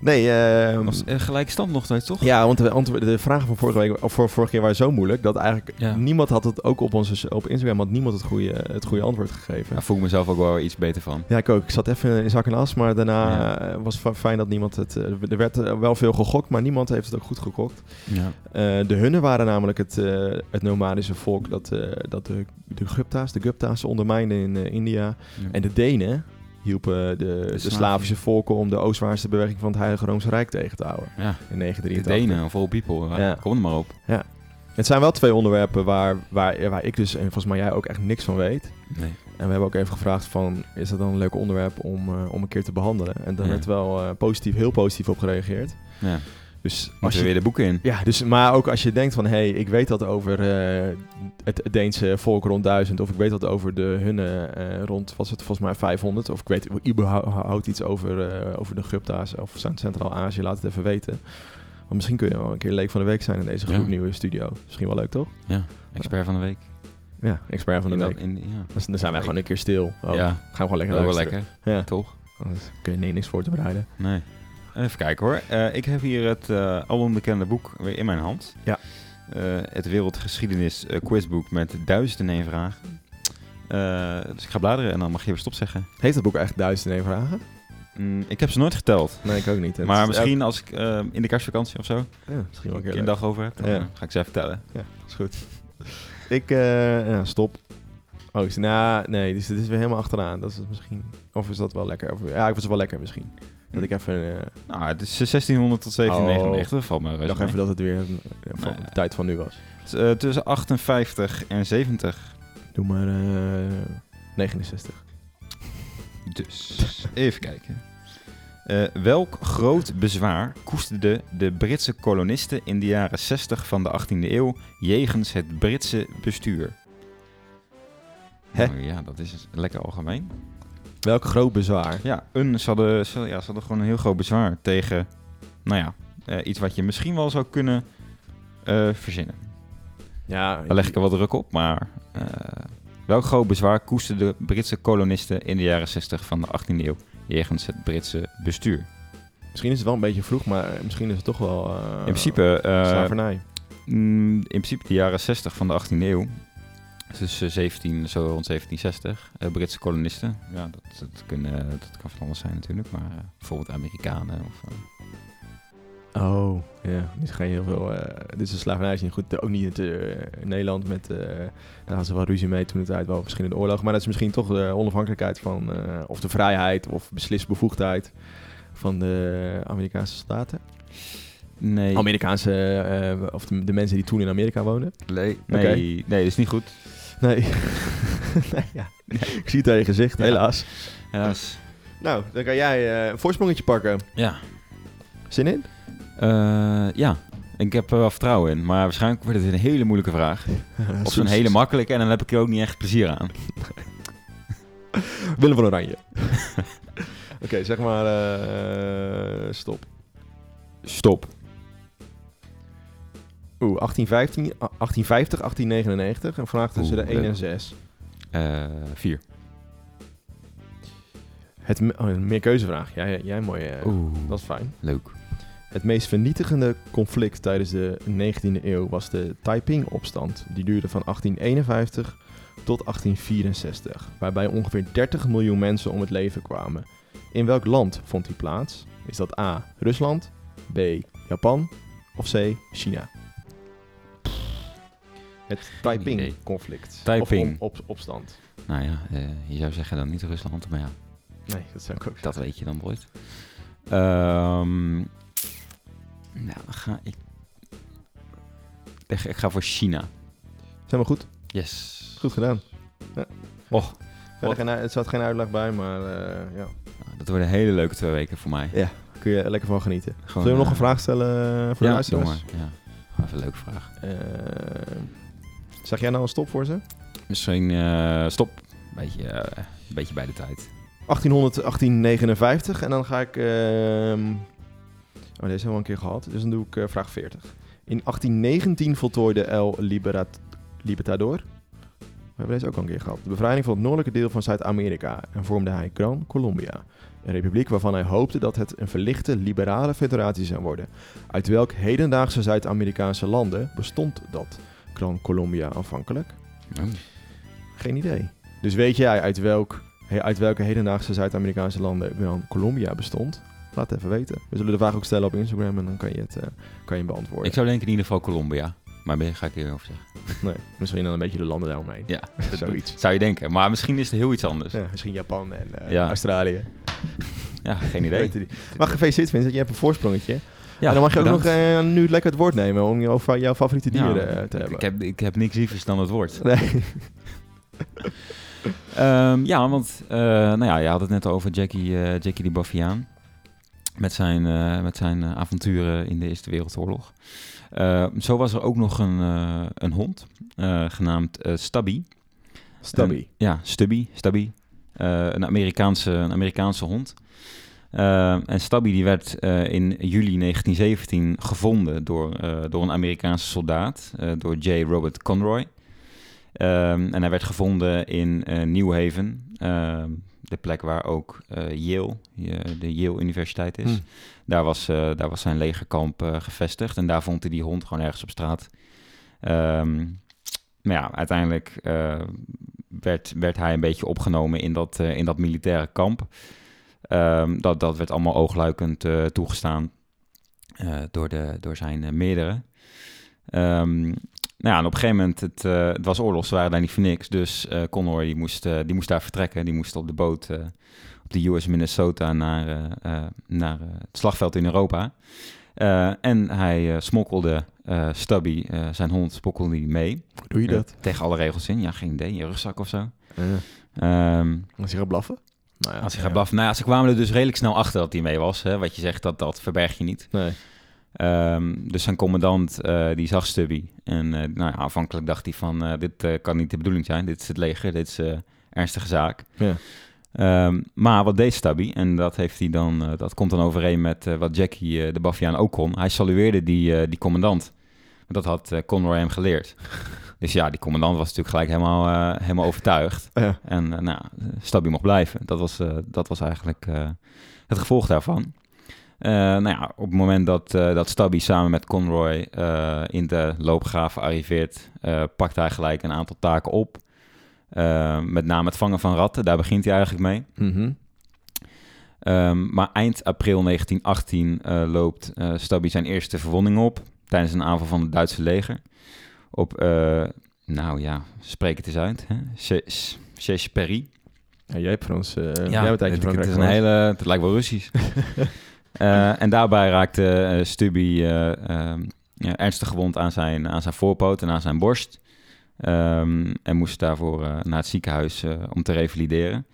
nee, ehm, Was, eh, gelijk stand nog steeds, toch? Ja, want de, antwoorden- de vragen van vorige week, of voor, vorige keer waren zo moeilijk dat eigenlijk Ja. niemand had het, ook op, onze, op Instagram had niemand het goede, het goede antwoord gegeven. Daar voel ik mezelf ook wel iets beter van. Ja, ik ook. Ik zat even in zak en as, maar daarna Ja. eh, was het fijn dat niemand het... er werd wel veel gegokt, maar niemand heeft het ook goed gegokt. Ja. Eh, de Hunnen waren namelijk het, eh, het nomadische volk dat, eh, dat de, de Gupta's, de Gupta's ondermijnden in eh, India. En de Denen hielpen de, de. Slavische volken om de oostwaartse beweging van het Heilige Roomse Rijk tegen te houden ja, in de 1983. Denen, vol people. Ja. Ja. Kom er maar op. Het zijn wel twee onderwerpen waar, waar, waar ik dus, en volgens mij jij ook echt niks van weet. Nee. En we hebben ook even gevraagd van, is dat dan een leuk onderwerp om, eh, om een keer te behandelen? En daar Ja. werd wel eh, positief, heel positief op gereageerd. Ja. Dus als je, weer de boeken in. ja, dus, maar ook als je denkt van, hé, hey, ik weet dat over eh, het, Deense volk rond 1000, of ik weet dat over de Hunnen eh, rond, was het volgens mij 500, of ik weet überhaupt iets over, eh, over de Gupta's of Centraal-Azië, laat het even weten. Want misschien kun je wel een keer leek van de week zijn in deze Ja. gloednieuwe studio. Misschien wel leuk, toch? Ja, expert van de week. Ja, expert van de In dat- week. in- ja. Dus dan zijn wij gewoon een keer stil. Oh, ja, Gaan we gewoon lekker wel wel luisteren. lekker. Ja, Toch? anders kun je nee, niks voor te bereiden. Nee. Even kijken hoor. Eh, ik heb hier het eh al onbekende boek weer in mijn hand. Ja. Eh, het Wereldgeschiedenis quizboek met duizend en één vragen. Dus ik ga bladeren en dan mag je even stop zeggen. Heeft het boek echt duizend en één vragen? Mm, ik heb ze nooit geteld. Nee, ik ook niet. Het maar is- misschien als ik in de kerstvakantie of zo Ja, misschien wel een keer een dag over heb, dan Ja. ga ik ze even vertellen. Ja, is goed. Ik, ja, stop. Oh, is, nou, nee, dus dit is weer helemaal achteraan. Dat is misschien. Of is dat wel lekker? Of, ja, ik was wel lekker misschien. Dat ik even. eh Nou, het is 1600 tot 1799, dat valt me reuze dacht mee. even dat het weer eh, van Nee. de tijd van nu was. Eh, tussen 58 en 70. Doe maar. eh 69. Dus, even kijken. Eh, welk groot bezwaar koesterden de Britse kolonisten in de jaren 60 van de 18e eeuw jegens het Britse bestuur? Hè? Nou ja, dat is lekker algemeen. Welk groot bezwaar? Ja, een, ze, hadden, ze, ja, ze hadden gewoon een heel groot bezwaar tegen, nou ja, eh, iets wat je misschien wel zou kunnen eh, verzinnen. Ja, Daar leg ik er wat druk op, maar eh, welk groot bezwaar koesterden de Britse kolonisten in de jaren 60 van de 18e eeuw jegens het Britse bestuur? misschien is het wel een beetje vroeg, maar misschien is het toch wel In principe, slavernij. mm, in principe de jaren 60 van de 18e eeuw, dus eh, 17, zo rond 1760, eh, Britse kolonisten. Ja, dat, dat, kunnen, dat kan van alles zijn natuurlijk, maar eh, bijvoorbeeld Amerikanen of... eh, Oh, ja. Niet geen heel veel. eh, dit is een slavernij is niet goed. Ook niet in, eh, Nederland met. eh daar hadden ze wel ruzie mee toen de tijd wel verschillende oorlogen. Maar dat is misschien toch de onafhankelijkheid van. eh, of de vrijheid of beslisbevoegdheid van de Amerikaanse staten. nee, Amerikaanse. eh, of de, de mensen die toen in Amerika woonden. nee, nee, nee, dat is niet goed. Nee. nee ja. Ik zie het aan je gezicht, Ja. helaas. Helaas. Nou, dan kan jij eh, een voorsprongetje pakken. Ja. Zin in? Eh, ja, ik heb er wel vertrouwen in, maar waarschijnlijk wordt het een hele moeilijke vraag. Of zo'n hele makkelijke en dan heb ik er ook niet echt plezier aan. Willem van Oranje. Oké, zeg maar eh, stop. Stop. Oeh, 1815, ah, 1850, 1899. Een vraag tussen Oeh, de 1 en leuk. 6. Eh vier. Het, me- oh, een meerkeuzevraag. Jij, jij mooi. eh, Oeh, dat is fijn. leuk. Het meest vernietigende conflict tijdens de 19e eeuw was de Taiping-opstand. Die duurde van 1851 tot 1864, waarbij ongeveer 30 miljoen mensen om het leven kwamen. In welk land vond die plaats? Is dat A. Rusland, B. Japan of C. China? Het. Taiping-conflict. Taiping. Of op, op, opstand. Nou ja, eh, je zou zeggen dan niet Rusland, maar ja, Nee, dat zou ik ook dat weet je dan nooit. Ehm nou, dan ga ik... Ik ga- voor China. Zijn we goed? Yes. Goed gedaan. Och, Verder geen, er zat geen uitleg bij, maar eh, ja. nou, dat worden hele leuke twee weken voor mij. Ja, kun je lekker van genieten. Gewoon, Zullen we nog eh, een vraag stellen voor de Ja, luisteraars? doe maar. Ja. Gewoon Even een leuke vraag. Zeg jij nou een stop voor ze? Misschien eh, stop. Beetje, eh, een beetje bij de tijd. 1800, 1859 en dan ga ik... ehm, oh, deze hebben we een keer gehad, dus dan doe ik eh, vraag 40. In 1819 voltooide El Liberat Libertador... We hebben deze ook al een keer gehad. De bevrijding van het noordelijke deel van Zuid-Amerika en vormde hij Gran Colombia. Een republiek waarvan hij hoopte dat het een verlichte liberale federatie zou worden. Uit welk hedendaagse Zuid-Amerikaanse landen bestond dat Gran Colombia aanvankelijk? Oh. Geen idee. Dus weet jij uit, welk, uit welke hedendaagse Zuid-Amerikaanse landen Gran Colombia bestond? Laat het even weten. We zullen de vraag ook stellen op Instagram en dan kan je het eh, kan je hem beantwoorden. Ik zou denken in ieder geval Colombia. Maar ga ik hier over zeggen. Nee, misschien dan een beetje de landen daaromheen. Ja, Zoiets. Zou je denken. Maar misschien is het heel iets anders. Ja, misschien Japan en eh, Ja. Australië. Ja, geen idee. Maar gefeliciteerd Vincent, je hebt een voorsprongetje. Ja, en dan mag je ook nog eh, nu lekker het woord nemen om je, over jouw favoriete dieren Ja, eh, te hebben. Ik heb, ik heb niks lievers dan het woord. Nee. Ehm, ja, want eh, nou ja, je had het net over Jackie, eh, Jackie de Baffiaan. Met zijn, met zijn avonturen in de Eerste Wereldoorlog. Eh, zo was er ook nog een, een hond, genaamd Stubby. Stubby. Ja, Stubby, Stubby. Een, Amerikaanse, een Amerikaanse hond. Eh, en Stubby die werd eh, in juli 1917 gevonden door, eh, door een Amerikaanse soldaat, door J. Robert Conroy. Ehm, en hij werd gevonden in eh, New Haven, ehm, de plek waar ook Yale, de Yale Universiteit is. Hm. Daar, was, daar was zijn legerkamp gevestigd en daar vond hij die hond gewoon ergens op straat. Ehm, maar ja, uiteindelijk werd, werd hij een beetje opgenomen in dat, in dat militaire kamp. Ehm, dat, dat werd allemaal oogluikend eh, toegestaan eh, door, de, door zijn eh, meerdere. Ehm, nou ja, en op een gegeven moment, het, het was oorlog, ze waren daar niet voor niks. Dus Connor die moest, die moest daar vertrekken. Die moest op de boot op de US Minnesota naar, naar het slagveld in Europa. En hij smokkelde Stubby, zijn hond, smokkelde hij mee. Hoe doe je dat? tegen alle regels in. Ja, geen idee. Je rugzak of zo. Eh, Ehm, als hij gaat blaffen? Nou ja, als hij gaat blaffen. Nou ja, ze kwamen er dus redelijk snel achter dat hij mee was. Hè. Wat je zegt, dat, dat verberg je niet. Nee. Ehm, dus zijn commandant, eh, die zag Stubby. En eh, nou ja, aanvankelijk dacht hij van, eh, dit kan niet de bedoeling zijn. Dit is het leger, dit is eh ernstige zaak. Ja. Ehm, maar wat deed Stubby? En dat, heeft hij dan, dat komt dan overeen met wat Jackie, de Baffiaan, ook kon. Hij salueerde die, die commandant. Dat had Conroy hem geleerd. Dus ja, die commandant was natuurlijk gelijk helemaal, eh, helemaal overtuigd. Ja. En uh, nou, Stubby mocht blijven. Dat was, uh, dat was eigenlijk het gevolg daarvan. Nou ja, op het moment dat, dat Stubby samen met Conroy in de loopgraven arriveert, pakt hij gelijk een aantal taken op. met name het vangen van ratten, daar begint hij eigenlijk mee. -hmm. um, maar eind april 1918 loopt Stubby zijn eerste verwonding op tijdens een aanval van het Duitse leger. Op, nou ja, spreek het eens uit, Chesperie. Ja, jij hebt Frans. Uh, ja, jij het, het is een hele. Het lijkt wel Russisch. uh, en daarbij raakte Stubby um, ja, ernstig gewond aan zijn, aan zijn voorpoot en aan zijn borst. Um, en moest daarvoor naar het ziekenhuis om te revalideren.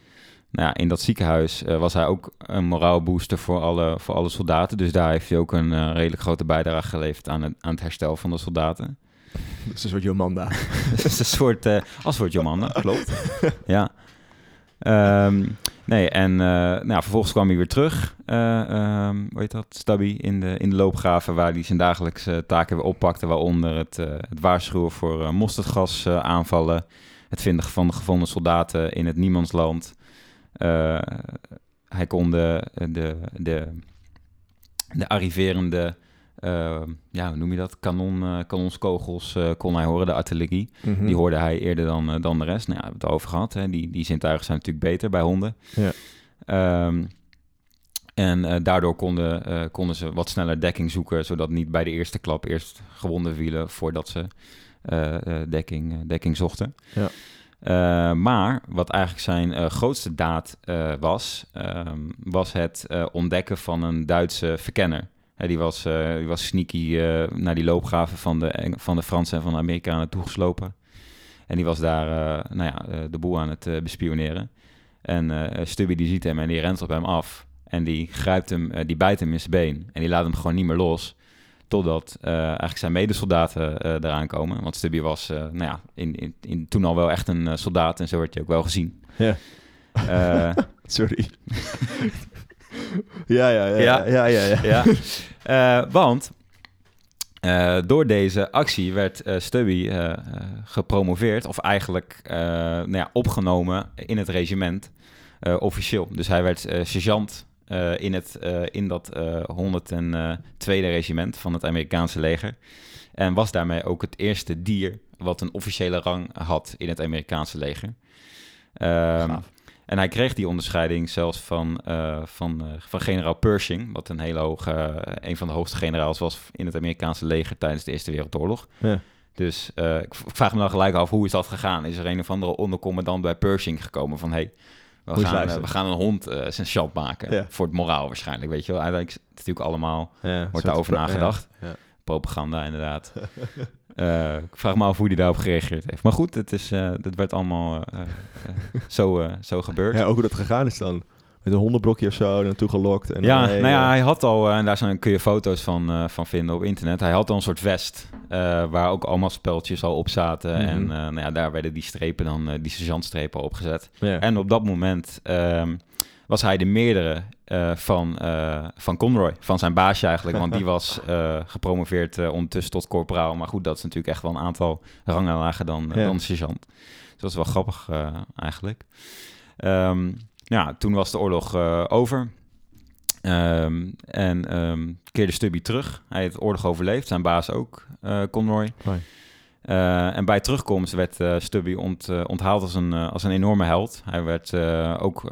Nou ja, in dat ziekenhuis was hij ook een moraalbooster voor alle, voor alle soldaten. Dus daar heeft hij ook een redelijk grote bijdrage geleverd aan het, aan het herstel van de soldaten. Dat is een soort Jomanda. Dat is een soort, als een soort Jomanda, klopt. ja. Um, nee, en uh, nou, vervolgens kwam hij weer terug, uh, um, hoe heet dat, Stubby, in de, in de loopgraven... waar hij zijn dagelijkse taken weer oppakte... waaronder het, uh, het waarschuwen voor uh, mosterdgas aanvallen... het vinden van gevonden soldaten in het niemandsland. hij kon de, de, de, de arriverende... Uh, ja, hoe noem je dat? Kanon, uh, kanonskogels uh, kon hij horen, de artillerie. Mhm. Mm -hmm. Die hoorde hij eerder dan, dan de rest. Nou ja, we hebben het over gehad. Hè. Die, die zintuigen zijn natuurlijk beter bij honden. Ja. Um, en daardoor konden, konden ze wat sneller dekking zoeken, zodat niet bij de eerste klap eerst gewonden vielen voordat ze dekking, dekking zochten. Ja. Uh, maar wat eigenlijk zijn uh, grootste daad uh, was, was het ontdekken van een Duitse verkenner. He, die, was, die was sneaky naar die loopgraven van de, van de Fransen en van de Amerikanen toegeslopen. En die was daar nou ja, de boel aan het bespioneren. En Stubby die ziet hem en die rent op hem af. En die grijpt hem, die bijt hem in zijn been. En die laat hem gewoon niet meer los. Totdat uh, eigenlijk zijn medesoldaten uh, eraan komen. Want Stubby was uh, nou ja, in, in, in, toen al wel echt een soldaat. En zo werd je ook wel gezien. Ja. Sorry. ja, ja, ja. ja, ja, ja, ja. ja. Eh, want door deze actie werd Stubby gepromoveerd. Of eigenlijk nou ja, opgenomen in het regiment. officieel. Dus hij werd sergeant uh, in, het, uh, in dat uh, 102e regiment van het Amerikaanse leger. En was daarmee ook het eerste dier wat een officiële rang had in het Amerikaanse leger. Um, en hij kreeg die onderscheiding zelfs van, uh, van, van generaal Pershing, wat een hele hoge, een van de hoogste generaals was in het Amerikaanse leger tijdens de Eerste Wereldoorlog. Ja. Dus ik vraag me dan gelijk af, hoe is dat gegaan? Is er een of andere ondercommandant bij Pershing gekomen van... Hey, we gaan, we gaan een hond zijn chat maken. Ja. Voor het moraal waarschijnlijk, weet je wel. Uiteindelijk is het natuurlijk allemaal... Wordt daarover nagedacht. Propaganda, inderdaad. uh, ik vraag me af hoe hij daarop gereageerd heeft. Maar goed, het, is, het werd allemaal zo, zo gebeurd. Ja, ook hoe dat gegaan is dan. Met een hondenblokje of zo naartoe gelokt. En ja, dan, hey, nou ja, hij had al, en daar zijn, kun je foto's van, uh, van vinden op internet. Hij had al een soort vest uh, waar ook allemaal speltjes al op zaten. Mhm. En uh, nou ja, daar werden die strepen dan, die sergeantstrepen opgezet. Ja. En op dat moment ehm, was hij de meerdere van, van Conroy, van zijn baasje eigenlijk. Want die was gepromoveerd ondertussen tot corporaal. Maar goed, dat is natuurlijk echt wel een aantal rangen lager dan, Ja. dan sergeant. Dus dat is wel grappig eigenlijk. Um, ja, toen was de oorlog over. Um, en um, keerde Stubby terug. Hij heeft de oorlog overleefd, zijn baas ook, Conroy. Hoi. Uh, en bij terugkomst werd uh, Stubby ont, onthaald als een, als een enorme held. Hij werd ook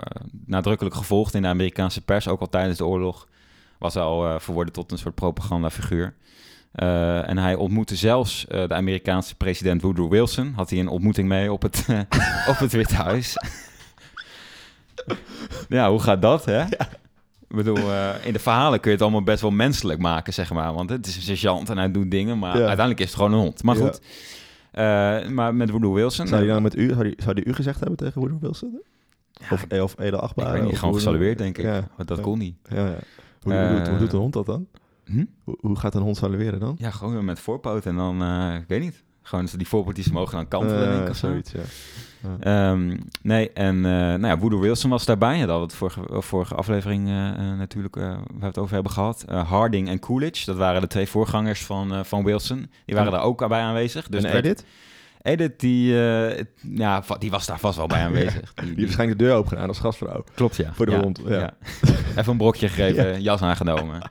nadrukkelijk gevolgd in de Amerikaanse pers, ook al tijdens de oorlog. Was hij al verworden tot een soort propagandafiguur. Uh, en hij ontmoette zelfs de Amerikaanse president Woodrow Wilson. Had hij een ontmoeting mee op het, op het Witte Huis. ja, hoe gaat dat, hè? Ja. Ik bedoel, eh, in de verhalen kun je het allemaal best wel menselijk maken, zeg maar. Want het is een sergeant en hij doet dingen, maar Ja. uiteindelijk is het gewoon een hond. Maar Ja. goed, Eh, maar met Woodrow Wilson... Zou die nou met u, zou die, zou die u gezegd hebben tegen Woodrow Wilson? Of, eh, of Ede ik Achtbare? weet niet, gewoon gesalueerd, denk ik. Want dat kon niet. Ja, ja. Hoe, doet, hoe Eh, doet een hond dat dan? Hm? Hoe, hoe gaat een hond salueren dan? Ja, gewoon met voorpoten en dan, eh, ik weet niet. Gewoon die voorpootjes mogen dan kantelen, Eh, denk ik, of zo. zoiets, ja. Ehm, nee, en eh nou ja, Woodrow Wilson was daarbij. Ja, dat hadden we het vorige, vorige aflevering eh, natuurlijk waar we het over hebben gehad. Eh, Harding en Coolidge, dat waren de twee voorgangers van, van Wilson. Die waren En- daar ook bij aanwezig. Dus en werd- Edith? Edith, die, ja, die was daar vast wel bij aanwezig. Die, Die heeft waarschijnlijk de deur open gedaan als gastvrouw. Klopt, ja. Voor de ja, hond, ja. Even een brokje gegeven, jas aangenomen.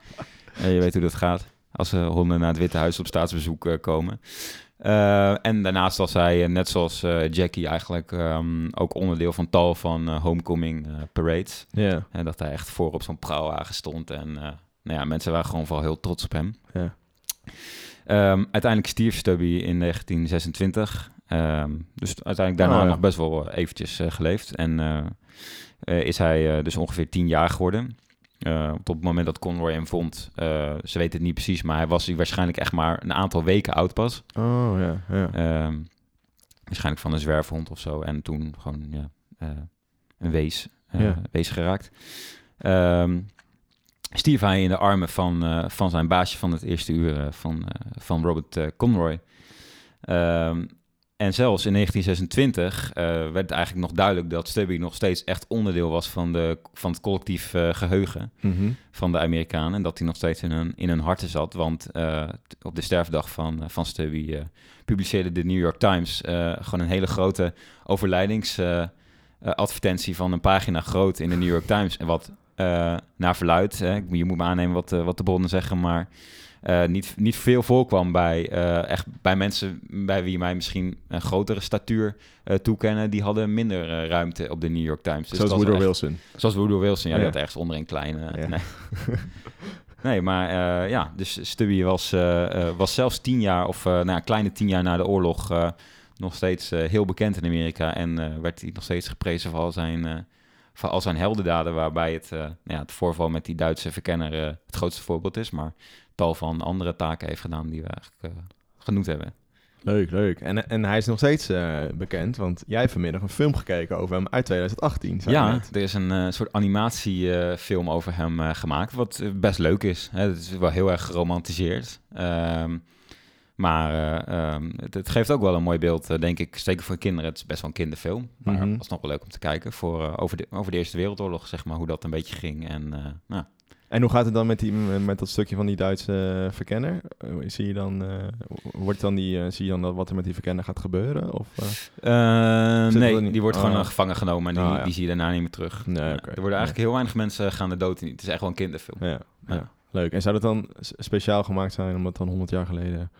En je weet hoe dat gaat als honden naar het Witte Huis op staatsbezoek komen. Eh, en daarnaast was hij, eh, net zoals eh, Jackie, eigenlijk ehm, ook onderdeel van tal van homecoming parades. Ja. En dat hij echt voor op zo'n prauwwagen stond. En nou ja, mensen waren gewoon vooral heel trots op hem. Ja. Ehm, uiteindelijk stierf Stubby in 1926. Ehm, dus uiteindelijk daarna Oh, ja. nog best wel eventjes geleefd. En is hij dus ongeveer tien jaar geworden. Eh, op het moment dat Conroy hem vond, eh, ze weten het niet precies, maar hij was waarschijnlijk echt maar een aantal weken oud pas. Oh, ja. ja. Ehm, waarschijnlijk van een zwerfhond of zo. En toen gewoon ja, eh, een wees, Ja. wees geraakt. Ehm stierf hij in de armen van, van zijn baasje van het eerste uur, van, van Robert Conroy. Ehm, en zelfs in 1926 eh, werd het eigenlijk nog duidelijk dat Stubby nog steeds echt onderdeel was van, de, van het collectief eh, geheugen Mhm. van de Amerikanen. En dat hij nog steeds in hun, in hun harten zat. Want eh, op de sterfdag van, van Stubby publiceerde de New York Times gewoon een hele grote overlijdingsadvertentie van een pagina groot in de New York Times. En wat naar verluid, hè, je moet me aannemen wat, wat de bronnen zeggen, maar eh, niet, niet veel voorkwam bij, eh, echt bij mensen bij wie mij misschien een grotere statuur eh, toekennen. Die hadden minder ruimte op de New York Times. Dus Zoals Woodrow echt- Wilson. Zoals Woodrow Wilson, ja, die Ja. had ergens onder een kleine... Ja. Nee. nee, maar ja, dus Stubby was, was zelfs tien jaar, of nou, ja, kleine tien jaar na de oorlog, nog steeds heel bekend in Amerika. En werd hij nog steeds geprezen voor al zijn, voor al zijn heldendaden, waarbij het, nou ja, het voorval met die Duitse verkenner het grootste voorbeeld is. Maar tal van andere taken heeft gedaan die we eigenlijk eh, genoemd hebben. Leuk, leuk. En, en hij is nog steeds eh, bekend, want jij hebt vanmiddag een film gekeken over hem uit 2018. zei je Ja, net. er is een eh, soort animatiefilm over hem gemaakt, wat best leuk is. Hè? Het is wel heel erg geromantiseerd. Ehm, maar eh, ehm, het, het geeft ook wel een mooi beeld, denk ik. Zeker voor kinderen. Het is best wel een kinderfilm. Maar Mhm. het was nog wel leuk om te kijken voor, over, de, over de Eerste Wereldoorlog, zeg maar. Hoe dat een beetje ging. En nou, En hoe gaat het dan met, die, met dat stukje van die Duitse verkenner? Eh, zie je dan, eh, wordt dan die, eh, zie je dan wat er met die verkenner gaat gebeuren? Of, nee, die wordt Oh. gewoon gevangen genomen en die, Oh, ja. die zie je daarna niet meer terug. Nee. Er worden eigenlijk heel weinig mensen gaan de dood in. Het is echt wel een kinderfilm. Ja, ja. Leuk. En zou dat dan speciaal gemaakt zijn omdat dan 100 jaar geleden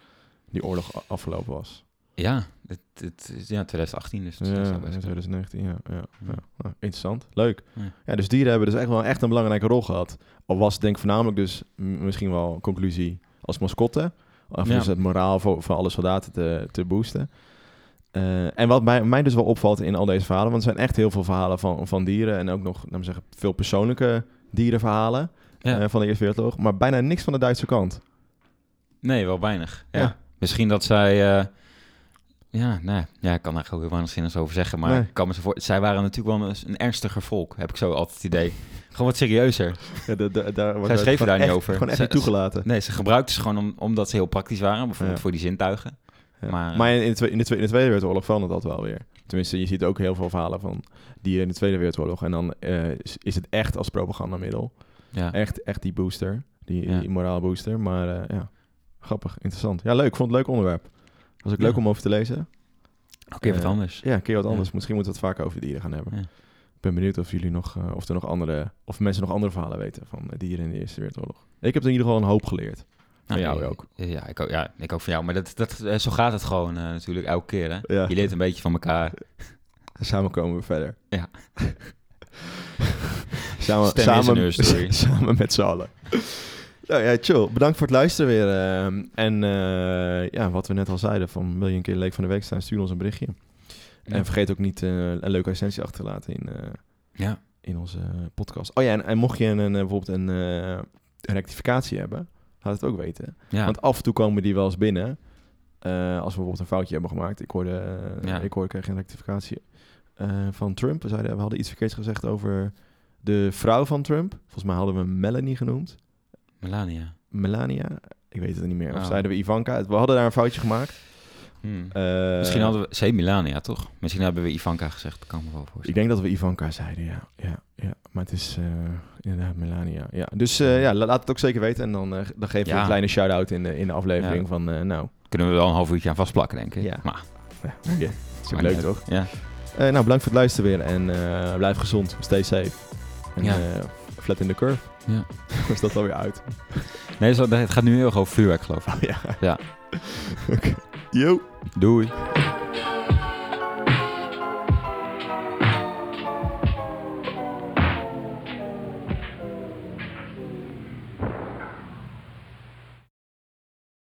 die oorlog afgelopen was? Ja, het, het is ja, 2018, dus Ja, het best kunnen. 2019, ja. ja, ja. Ja. Nou, interessant, leuk. Ja. Ja, dus dieren hebben dus echt wel echt een belangrijke rol gehad. Al was denk ik voornamelijk dus misschien wel conclusie als mascotte. Of Ja. dus het moraal voor, voor alle soldaten te, te boosten. Eh, en wat mij, mij dus wel opvalt in al deze verhalen, want er zijn echt heel veel verhalen van, van dieren en ook nog, laten we zeggen, veel persoonlijke dierenverhalen Ja. eh, van de Eerste Wereldoorlog, maar bijna niks van de Duitse kant. Nee, wel weinig. Ja. Ja. Misschien dat zij... eh, ja, nee, ja, ik kan daar gewoon heel weinig zinnigs over zeggen. Maar Nee. ik kan me zo voor... zij waren natuurlijk wel een, een ernstiger volk, heb ik zo altijd het idee. Gewoon wat serieuzer. Ja, de, de, daar Zij schreven daar niet over. Gewoon echt niet toegelaten. Nee, ze gebruikten ze gewoon om, omdat ze heel praktisch waren. Bijvoorbeeld Ja. voor die zintuigen. Ja. Maar- Maar, in, de tweede, in, de tweede, in de Tweede Wereldoorlog verandert dat wel weer. Tenminste, je ziet ook heel veel verhalen van dieren in de Tweede Wereldoorlog. En dan eh, is, het echt als propagandamiddel. Ja. Echt, echt die booster. Die, Ja. die moraal booster. Maar eh, ja, grappig, interessant. Ja, leuk. Ik vond het een leuk onderwerp. Was ook leuk om over te lezen. Oké, wat Eh, anders. Ja, een keer wat anders. Misschien moeten we het vaker over dieren gaan hebben. Ik ben benieuwd of jullie nog, eh, of er nog andere, of mensen nog andere verhalen weten van dieren in de Eerste Wereldoorlog. Ik heb in ieder geval een hoop geleerd. Van Nou, jou ook. Ja ik, ook, ja, ik ook van jou. Maar dat, dat, eh, zo gaat het gewoon natuurlijk elke keer. Hè? Ja. Je leert een beetje van elkaar. Samen komen we verder. Ja. samen, samen, samen met z'n allen. Nou ja, chill. Bedankt voor het luisteren weer. ehm, en eh, ja, wat we net al zeiden, van wil je een keer leek van de week staan, stuur ons een berichtje. En vergeet ook niet eh, een leuke recensie achter te laten in, eh, Ja. in onze podcast. Oh ja, en, en mocht je een, een, bijvoorbeeld een, een rectificatie hebben, laat het ook weten. Ja. Want af en toe komen die wel eens binnen. als we bijvoorbeeld een foutje hebben gemaakt. Ik hoorde, ik hoorde, kreeg een rectificatie van Trump. We, zeiden, we hadden iets verkeerds gezegd over de vrouw van Trump. Volgens mij hadden we Melanie genoemd. Melania. Melania. Ik weet het niet meer. Of Oh. zeiden we Ivanka. We hadden daar een foutje gemaakt. Hmm. Eh, Misschien hadden we... C. Melania, toch? Misschien hebben we Ivanka gezegd. Dat kan me wel Ik voorstellen. denk dat we Ivanka zeiden, ja. ja, ja. Maar het is eh, inderdaad Melania. Ja. Dus eh, ja, la- laat het ook zeker weten. En dan, dan geven we Ja. een kleine shout-out in de, in de aflevering Ja. van... nou, Kunnen we wel een half uurtje aan vastplakken, denk ik. Ja. Maar, ja, ja, maakt leuk toch? Ja. Nou, bedankt voor het luisteren weer. En blijf gezond. Stay safe. En Ja. flat in the curve. Ja. is dat alweer uit? Nee, zo, het gaat nu heel erg over vuurwerk, geloof ik. ja. Ja. Oké. Doei.